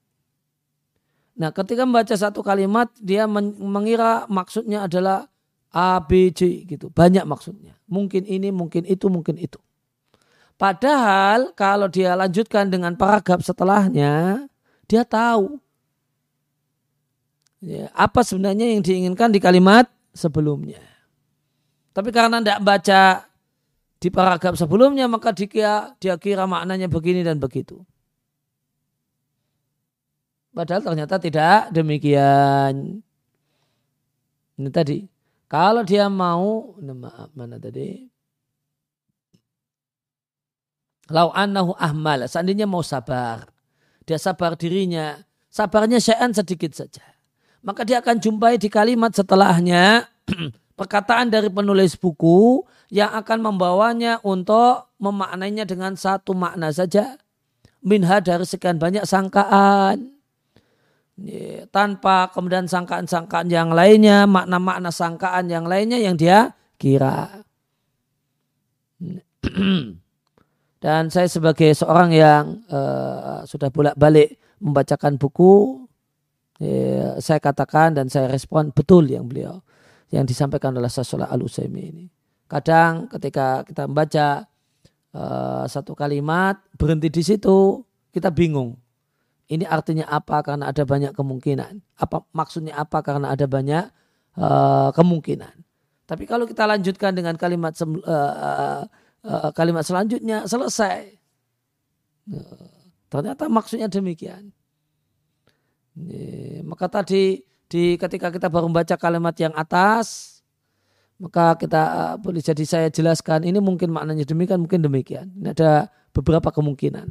Nah ketika membaca satu kalimat dia mengira maksudnya adalah A, B, C gitu. Banyak maksudnya. Mungkin ini, mungkin itu, mungkin itu. Padahal kalau dia lanjutkan dengan paragraf setelahnya, dia tahu ya, apa sebenarnya yang diinginkan di kalimat sebelumnya. Tapi karena tidak baca di paragraf sebelumnya maka dia, dia kira maknanya begini dan begitu. Padahal ternyata tidak demikian. Ini tadi. Kalau dia mau, maaf mana tadi? Lau annahu ahmal, seandainya mau sabar. Dia sabar dirinya, sabarnya syai'an sedikit saja maka dia akan jumpai di kalimat setelahnya perkataan dari penulis buku yang akan membawanya untuk memaknainya dengan satu makna saja. Minha dari sekian banyak sangkaan. Tanpa kemudian sangkaan-sangkaan yang lainnya makna-makna sangkaan yang lainnya yang dia kira. Dan saya sebagai seorang yang uh, sudah bolak-balik membacakan buku ya, saya katakan dan saya respon betul yang beliau yang disampaikan oleh Sasolah al Usaimi ini. Kadang ketika kita membaca uh, satu kalimat berhenti di situ kita bingung. Ini artinya apa karena ada banyak kemungkinan. Apa maksudnya apa karena ada banyak uh, kemungkinan. Tapi kalau kita lanjutkan dengan kalimat uh, uh, kalimat selanjutnya selesai. Ternyata maksudnya demikian. Maka tadi di ketika kita baru membaca kalimat yang atas, maka kita uh, boleh jadi saya jelaskan ini mungkin maknanya demikian, mungkin demikian. Ini ada beberapa kemungkinan.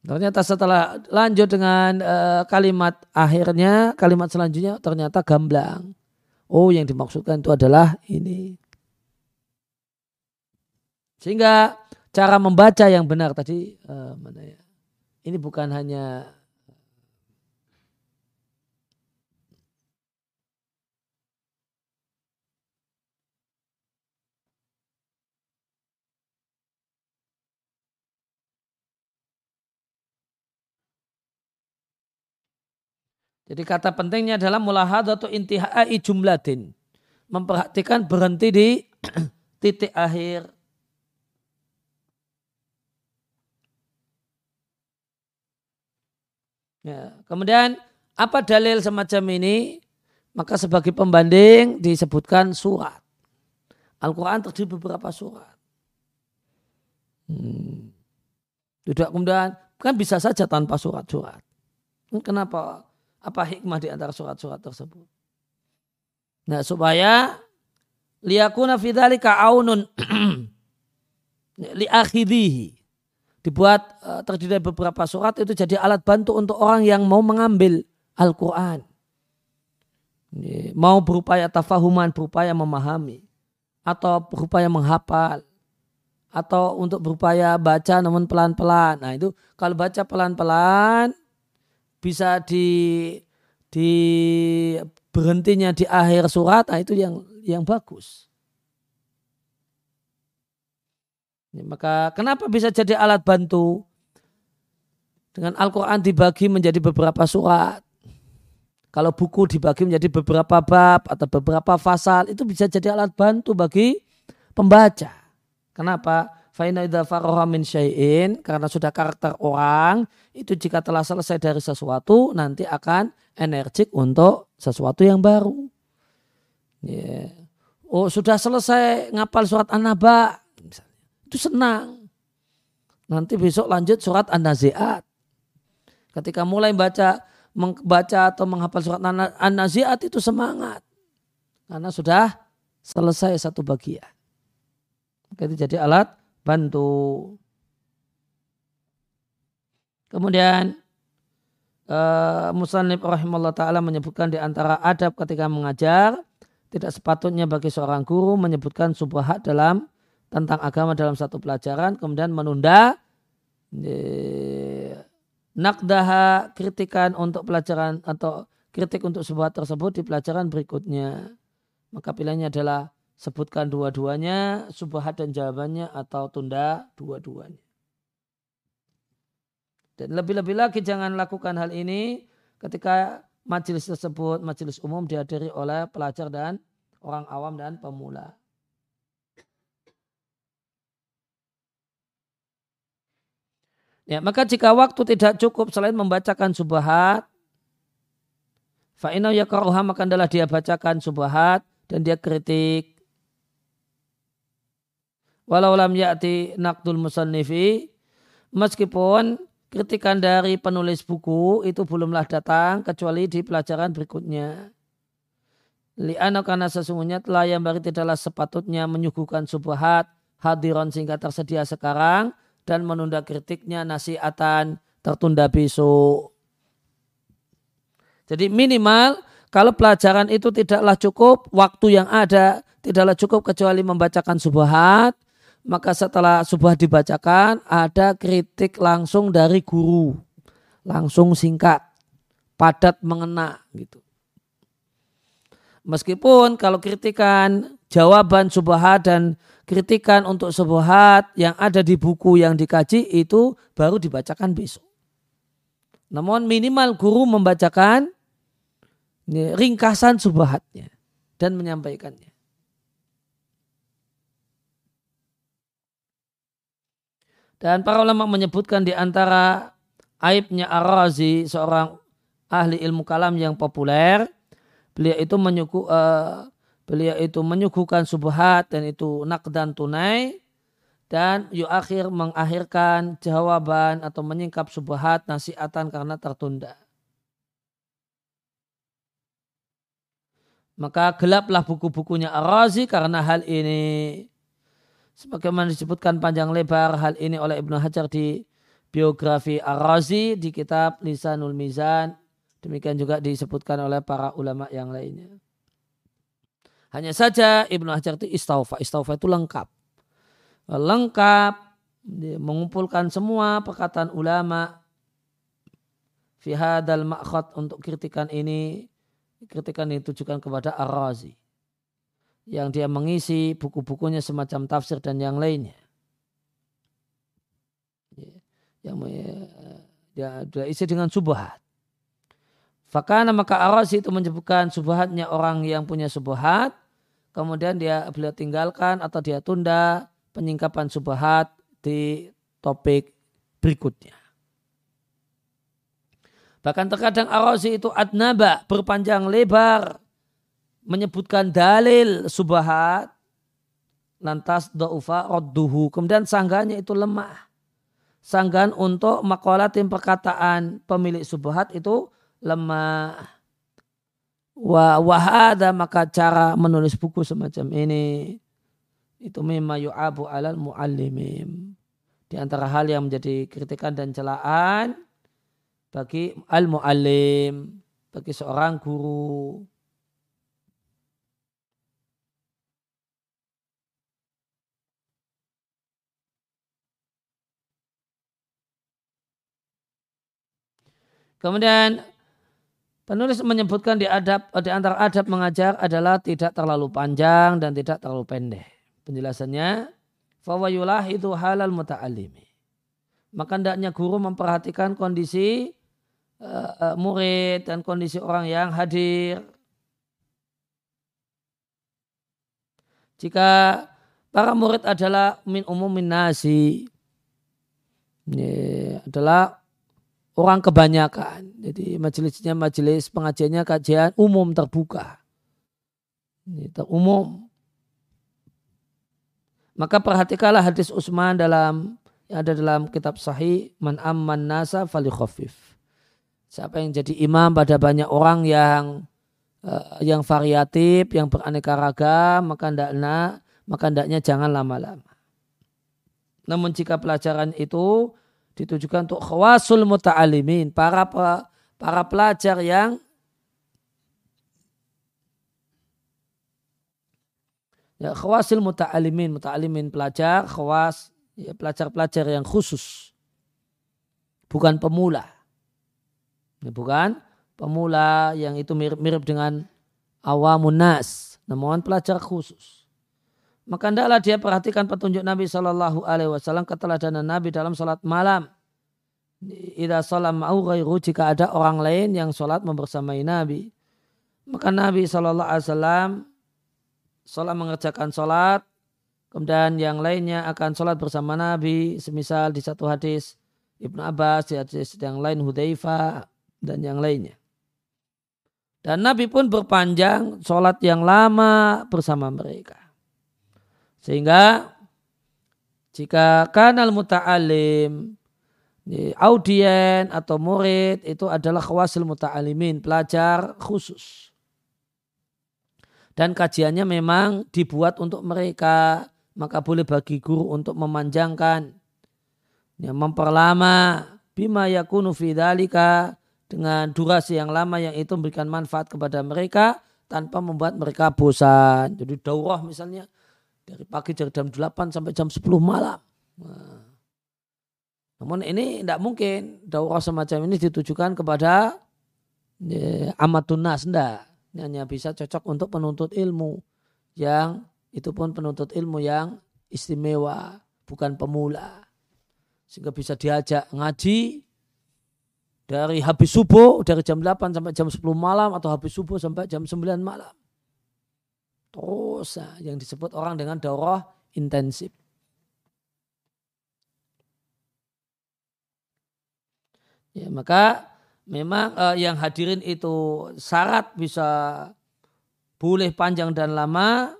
Ternyata setelah lanjut dengan uh, kalimat akhirnya, kalimat selanjutnya ternyata gamblang. Oh, yang dimaksudkan itu adalah ini. Sehingga cara membaca yang benar tadi uh, mana ya? Ini bukan hanya Jadi kata pentingnya adalah mulahadatu intihai jumlatin. Memperhatikan berhenti di titik akhir. Ya. Kemudian apa dalil semacam ini? Maka sebagai pembanding disebutkan surat. Al-Quran terdiri beberapa surat. Hmm. Tidak kemudian kan bisa saja tanpa surat-surat. Kenapa apa hikmah di antara surat-surat tersebut? Nah, supaya liyakuna fidzalika aunun li akhidhihi. Dibuat uh, terdiri dari beberapa surat itu jadi alat bantu untuk orang yang mau mengambil Al-Qur'an. Mau berupaya tafahuman, berupaya memahami atau berupaya menghafal atau untuk berupaya baca namun pelan-pelan. Nah, itu kalau baca pelan-pelan bisa di di berhentinya di akhir surat, nah itu yang yang bagus. Ya, maka kenapa bisa jadi alat bantu? Dengan Al-Quran dibagi menjadi beberapa surat. Kalau buku dibagi menjadi beberapa bab atau beberapa fasal, itu bisa jadi alat bantu bagi pembaca. Kenapa? Faina idza min karena sudah karakter orang itu jika telah selesai dari sesuatu nanti akan energik untuk sesuatu yang baru. Yeah. Oh sudah selesai ngapal surat An-Naba, itu senang. Nanti besok lanjut surat An-Nazi'at. Ketika mulai baca membaca atau menghafal surat An-Nazi'at itu semangat. Karena sudah selesai satu bagian. Jadi alat bantu. Kemudian uh, Musannib rahimahullah ta'ala menyebutkan di antara adab ketika mengajar tidak sepatutnya bagi seorang guru menyebutkan subhat dalam tentang agama dalam satu pelajaran kemudian menunda eh, nakdaha kritikan untuk pelajaran atau kritik untuk sebuah tersebut di pelajaran berikutnya. Maka pilihannya adalah sebutkan dua-duanya, subhat dan jawabannya atau tunda dua-duanya. Dan lebih-lebih lagi jangan lakukan hal ini ketika majelis tersebut, majelis umum dihadiri oleh pelajar dan orang awam dan pemula. Ya, maka jika waktu tidak cukup selain membacakan subahat, fa'inau yakaruha maka adalah dia bacakan subahat dan dia kritik. Walau lam ya'ti naqdul musannifi, meskipun kritikan dari penulis buku itu belumlah datang kecuali di pelajaran berikutnya. Li'ana karena sesungguhnya telah yang bari tidaklah sepatutnya menyuguhkan subahat hadiron sehingga tersedia sekarang dan menunda kritiknya nasiatan tertunda besok. Jadi minimal kalau pelajaran itu tidaklah cukup, waktu yang ada tidaklah cukup kecuali membacakan subahat, maka setelah subahat dibacakan ada kritik langsung dari guru. Langsung singkat, padat mengena gitu. Meskipun kalau kritikan jawaban subahat dan kritikan untuk sebuah yang ada di buku yang dikaji itu baru dibacakan besok. Namun minimal guru membacakan ringkasan subahatnya dan menyampaikannya. Dan para ulama menyebutkan di antara aibnya Ar-Razi, seorang ahli ilmu kalam yang populer, beliau itu menyuku, uh, beliau itu menyuguhkan subhat dan itu nakdan tunai dan akhir mengakhirkan jawaban atau menyingkap subhat nasiatan karena tertunda. Maka gelaplah buku-bukunya Ar-Razi karena hal ini. Sebagaimana disebutkan panjang lebar hal ini oleh Ibnu Hajar di biografi Ar-Razi di kitab Lisanul Mizan. Demikian juga disebutkan oleh para ulama yang lainnya. Hanya saja Ibnu Hajar itu istaufa. Istaufa itu lengkap. Lengkap mengumpulkan semua perkataan ulama fi hadal untuk kritikan ini kritikan ditujukan kepada Ar-Razi yang dia mengisi buku-bukunya semacam tafsir dan yang lainnya yang dia, dia isi dengan subhat Fakana maka Ar-Razi itu menyebutkan subhatnya orang yang punya subhat kemudian dia beliau tinggalkan atau dia tunda penyingkapan subhat di topik berikutnya. Bahkan terkadang Ar-Razi itu adnaba berpanjang lebar menyebutkan dalil subhat lantas da'ufa rodduhu. Kemudian sanggahnya itu lemah. Sanggahan untuk makolatin perkataan pemilik subhat itu lemah. Wa wahada maka cara menulis buku semacam ini itu mimma yu'abu alal muallimim. Di antara hal yang menjadi kritikan dan celaan bagi al-muallim, bagi seorang guru. Kemudian Penulis menyebutkan di adab di antara adab mengajar adalah tidak terlalu panjang dan tidak terlalu pendek. Penjelasannya, fawayulah itu halal muta'alimi. Maka hendaknya guru memperhatikan kondisi uh, uh, murid dan kondisi orang yang hadir. Jika para murid adalah min umumin nasi. Ini adalah orang kebanyakan. Jadi majelisnya majelis pengajiannya kajian umum terbuka. Terumum. Maka perhatikanlah hadis Utsman dalam yang ada dalam kitab sahih man amman nasa fali khafif. Siapa yang jadi imam pada banyak orang yang uh, yang variatif, yang beraneka ragam, maka hendaknya maka hendaknya jangan lama-lama. Namun jika pelajaran itu ditujukan untuk khawasul muta'alimin, para para pelajar yang ya khawasil muta'alimin, muta'alimin pelajar, khawas ya pelajar-pelajar yang khusus. Bukan pemula. Ini bukan pemula yang itu mirip-mirip dengan awamun nas, namun pelajar khusus maka hendaklah dia perhatikan petunjuk Nabi Shallallahu Alaihi Wasallam keteladanan Nabi dalam sholat malam. Ida salam mau jika ada orang lain yang sholat membersamai Nabi. Maka Nabi Shallallahu Alaihi Wasallam sholat mengerjakan sholat, kemudian yang lainnya akan sholat bersama Nabi. Semisal di satu hadis Ibnu Abbas, di hadis yang lain Hudayfa dan yang lainnya. Dan Nabi pun berpanjang sholat yang lama bersama mereka. Sehingga jika kanal muta'alim, audien atau murid itu adalah khawasil muta'alimin, pelajar khusus. Dan kajiannya memang dibuat untuk mereka, maka boleh bagi guru untuk memanjangkan, ya, memperlama bima yakunu fidalika dengan durasi yang lama yang itu memberikan manfaat kepada mereka tanpa membuat mereka bosan. Jadi daurah misalnya dari pagi dari jam 8 sampai jam 10 malam. Nah. Namun ini tidak mungkin daurah semacam ini ditujukan kepada ya, amatun nas, tidak. Ini hanya bisa cocok untuk penuntut ilmu yang itu pun penuntut ilmu yang istimewa, bukan pemula. Sehingga bisa diajak ngaji dari habis subuh, dari jam 8 sampai jam 10 malam atau habis subuh sampai jam 9 malam. Terus yang disebut orang dengan daurah intensif. Ya, maka memang uh, yang hadirin itu syarat bisa boleh panjang dan lama.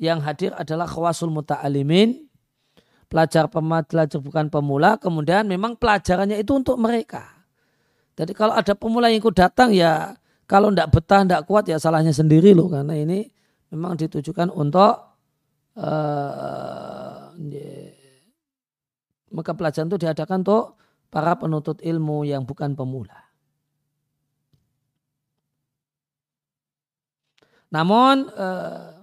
Yang hadir adalah khawasul muta'alimin. Pelajar pelajar bukan pemula. Kemudian memang pelajarannya itu untuk mereka. Jadi kalau ada pemula yang ikut datang ya kalau tidak betah, tidak kuat ya salahnya sendiri loh. Karena ini memang ditujukan untuk uh, maka pelajaran itu diadakan untuk para penuntut ilmu yang bukan pemula. Namun uh,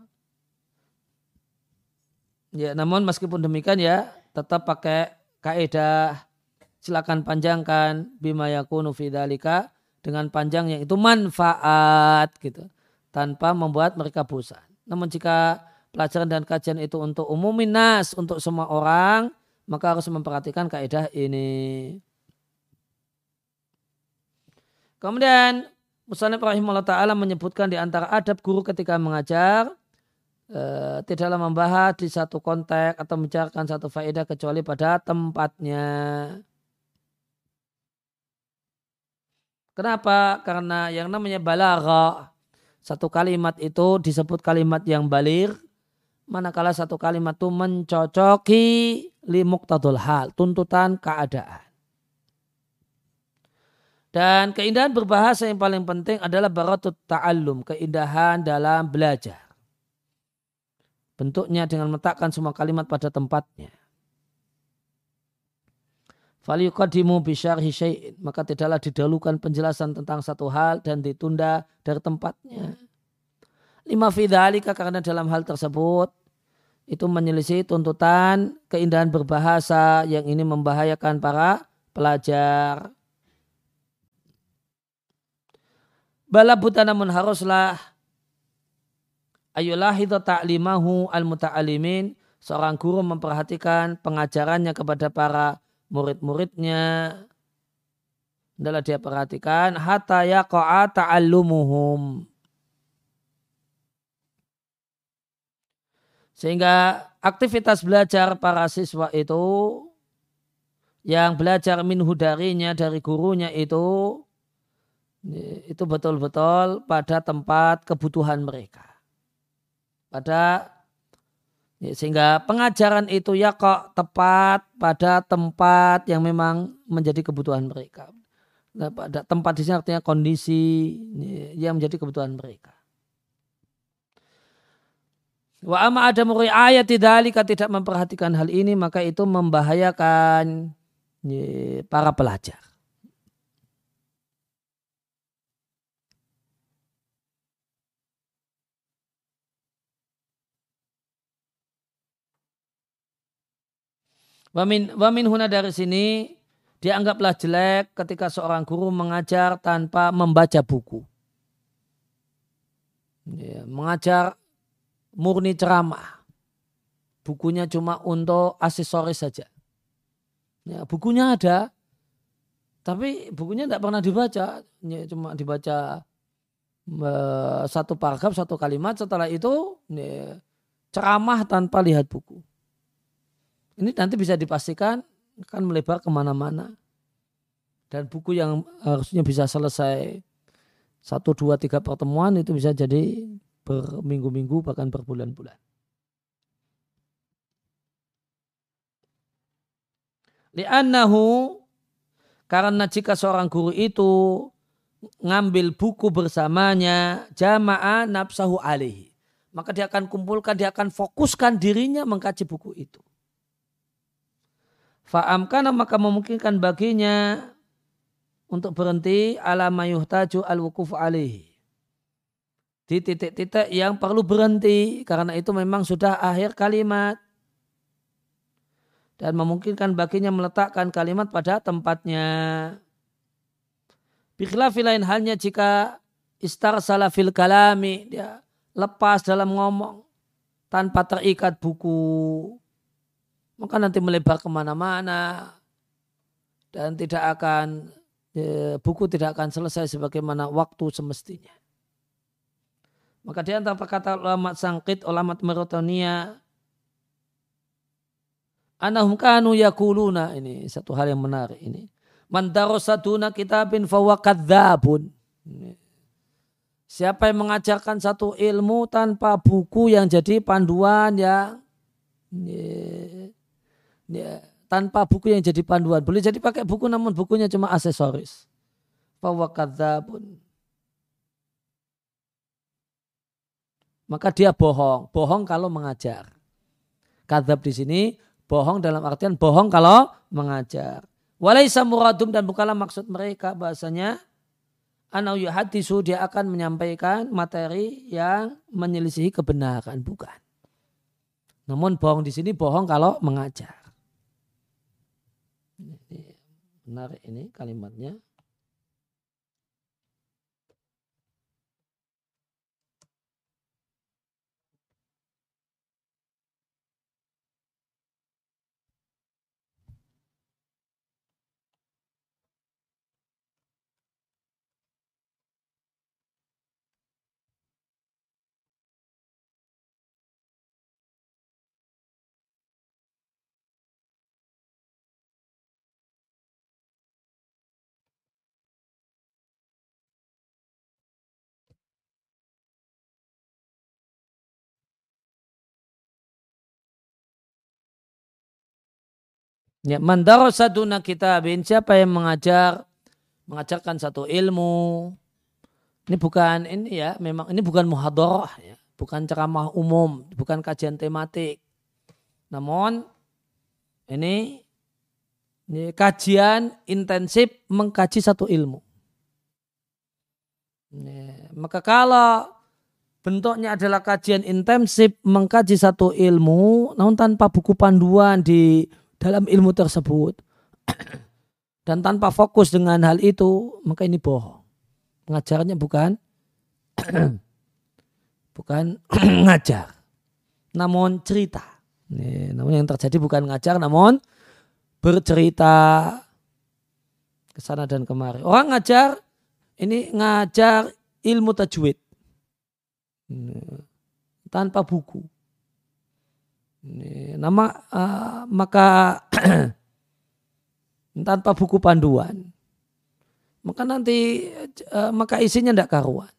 ya namun meskipun demikian ya tetap pakai kaidah silakan panjangkan bima yakunu fidalika dengan panjang yang itu manfaat gitu tanpa membuat mereka bosan. Namun jika pelajaran dan kajian itu untuk umum nas, untuk semua orang, maka harus memperhatikan kaidah ini. Kemudian Musanib rahimahullah ta'ala menyebutkan di antara adab guru ketika mengajar, eh, tidaklah membahas di satu konteks atau mencarkan satu faedah kecuali pada tempatnya. Kenapa? Karena yang namanya balaghah satu kalimat itu disebut kalimat yang balir manakala satu kalimat itu mencocoki limuktadul hal, tuntutan keadaan. Dan keindahan berbahasa yang paling penting adalah baratut ta'allum, keindahan dalam belajar. Bentuknya dengan meletakkan semua kalimat pada tempatnya. Faliyukadimu bisyarhi syai'in. Maka tidaklah didahulukan penjelasan tentang satu hal dan ditunda dari tempatnya. Lima fidhalika karena dalam hal tersebut itu menyelisih tuntutan keindahan berbahasa yang ini membahayakan para pelajar. Bala buta namun haruslah ayulah itu ta'limahu al-muta'alimin seorang guru memperhatikan pengajarannya kepada para murid-muridnya. Adalah dia perhatikan hatta yaqa'a ta'allumuhum. Sehingga aktivitas belajar para siswa itu yang belajar minhu darinya dari gurunya itu itu betul-betul pada tempat kebutuhan mereka. Pada sehingga pengajaran itu ya kok tepat pada tempat yang memang menjadi kebutuhan mereka. Nah, pada tempat di sini artinya kondisi yang menjadi kebutuhan mereka. Wa amma ada ayat tidak tidak memperhatikan hal ini maka itu membahayakan para pelajar. Wamin, wamin huna dari sini dianggaplah jelek ketika seorang guru mengajar tanpa membaca buku. Ya, mengajar murni ceramah. Bukunya cuma untuk aksesoris saja. Ya, bukunya ada, tapi bukunya tidak pernah dibaca. Ya, cuma dibaca uh, satu paragraf, satu kalimat. Setelah itu ya, ceramah tanpa lihat buku. Ini nanti bisa dipastikan akan melebar ke mana-mana. Dan buku yang harusnya bisa selesai satu, dua, tiga pertemuan itu bisa jadi berminggu-minggu bahkan berbulan-bulan. Li'annahu karena jika seorang guru itu ngambil buku bersamanya jamaah nafsahu alaihi. Maka dia akan kumpulkan, dia akan fokuskan dirinya mengkaji buku itu. Fa'am karena maka memungkinkan baginya untuk berhenti ala mayuhtaju al-wukuf alaihi. Di titik-titik yang perlu berhenti karena itu memang sudah akhir kalimat dan memungkinkan baginya meletakkan kalimat pada tempatnya. Bikhilafi lain halnya jika istar salafil kalami dia lepas dalam ngomong tanpa terikat buku maka nanti melebar ke mana-mana dan tidak akan ya, buku tidak akan selesai sebagaimana waktu semestinya. Maka di antara kata ulama sangkit, ulama merotonia, Anahum kanu yakuluna ini satu hal yang menarik ini. Man darosaduna kitabin fawa kadzabun. Siapa yang mengajarkan satu ilmu tanpa buku yang jadi panduan yang ya, ya, tanpa buku yang jadi panduan. Boleh jadi pakai buku namun bukunya cuma aksesoris. Fawa kadzabun. Maka dia bohong. Bohong kalau mengajar. Kadzab di sini Bohong dalam artian bohong kalau mengajar. Walaisa muradum dan bukanlah maksud mereka bahasanya anau yuhadisu dia akan menyampaikan materi yang menyelisihi kebenaran bukan. Namun bohong di sini bohong kalau mengajar. Menarik ini kalimatnya. Ya, mandarosaduna kitabin siapa yang mengajar mengajarkan satu ilmu. Ini bukan ini ya, memang ini bukan muhadarah ya, bukan ceramah umum, bukan kajian tematik. Namun ini, ini kajian intensif mengkaji satu ilmu. Ya, maka kalau bentuknya adalah kajian intensif mengkaji satu ilmu, namun tanpa buku panduan di dalam ilmu tersebut. Dan tanpa fokus dengan hal itu maka ini bohong. Pengajarannya bukan bukan ngajar namun cerita. Nih, namun yang terjadi bukan ngajar namun bercerita. Ke sana dan kemari. Orang ngajar ini ngajar ilmu tajwid. Tanpa buku nama uh, maka tanpa buku panduan maka nanti uh, maka isinya tidak karuan.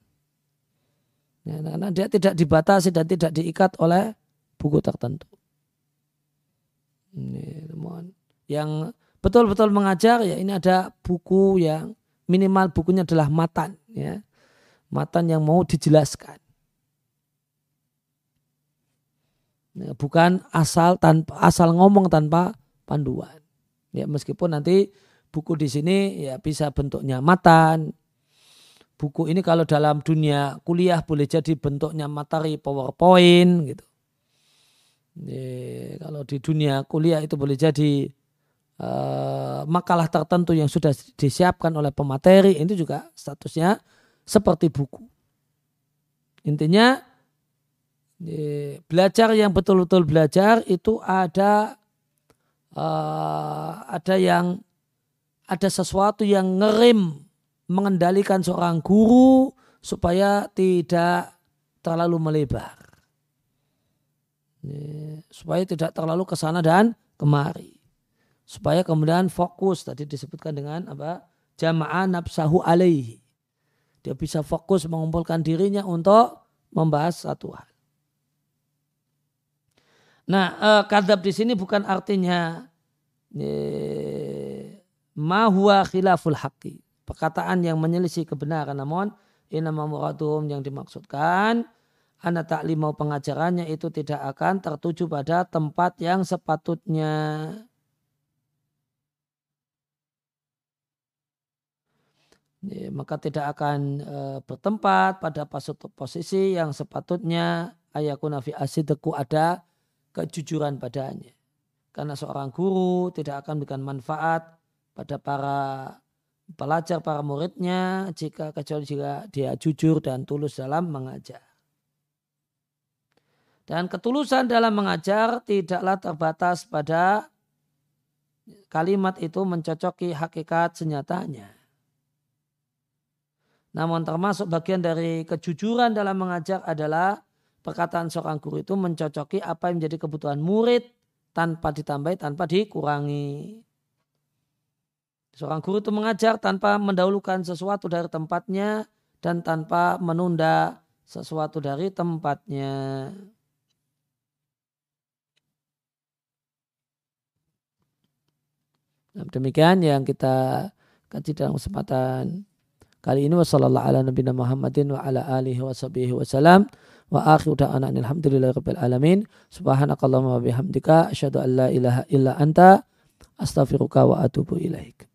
Ya, karena dia tidak dibatasi dan tidak diikat oleh buku tertentu. Ini, yang betul-betul mengajar ya ini ada buku yang minimal bukunya adalah matan ya. Matan yang mau dijelaskan Ya, bukan asal tanpa asal ngomong tanpa panduan. Ya meskipun nanti buku di sini ya bisa bentuknya matan. Buku ini kalau dalam dunia kuliah boleh jadi bentuknya materi PowerPoint gitu. Ya, kalau di dunia kuliah itu boleh jadi uh, makalah tertentu yang sudah disiapkan oleh pemateri itu juga statusnya seperti buku. Intinya belajar yang betul-betul belajar itu ada uh, ada yang ada sesuatu yang ngerim mengendalikan seorang guru supaya tidak terlalu melebar. Supaya tidak terlalu ke sana dan kemari. Supaya kemudian fokus tadi disebutkan dengan apa? Jamaah nafsahu alaihi. Dia bisa fokus mengumpulkan dirinya untuk membahas satu hal. Nah, uh, kadab di sini bukan artinya eh, mahwa khilaful haqqi. Perkataan yang menyelisih kebenaran. Namun, inama muraduhum yang dimaksudkan anak taklimau pengajarannya itu tidak akan tertuju pada tempat yang sepatutnya. Ya, maka tidak akan e, bertempat pada posisi yang sepatutnya ayakuna fi asideku ada kejujuran padanya. Karena seorang guru tidak akan memberikan manfaat pada para pelajar, para muridnya jika kecuali jika dia jujur dan tulus dalam mengajar. Dan ketulusan dalam mengajar tidaklah terbatas pada kalimat itu mencocoki hakikat senyatanya. Namun termasuk bagian dari kejujuran dalam mengajar adalah perkataan seorang guru itu mencocoki apa yang menjadi kebutuhan murid tanpa ditambahi, tanpa dikurangi. Seorang guru itu mengajar tanpa mendahulukan sesuatu dari tempatnya dan tanpa menunda sesuatu dari tempatnya. Nah, demikian yang kita kaji dalam kesempatan kali ini wassalamualaikum warahmatullahi wabarakatuh wa akhiru da'ana alhamdulillahi rabbil alamin. Subhanakallahumma wa bihamdika asyhadu an la ilaha illa anta astaghfiruka wa atubu ilaik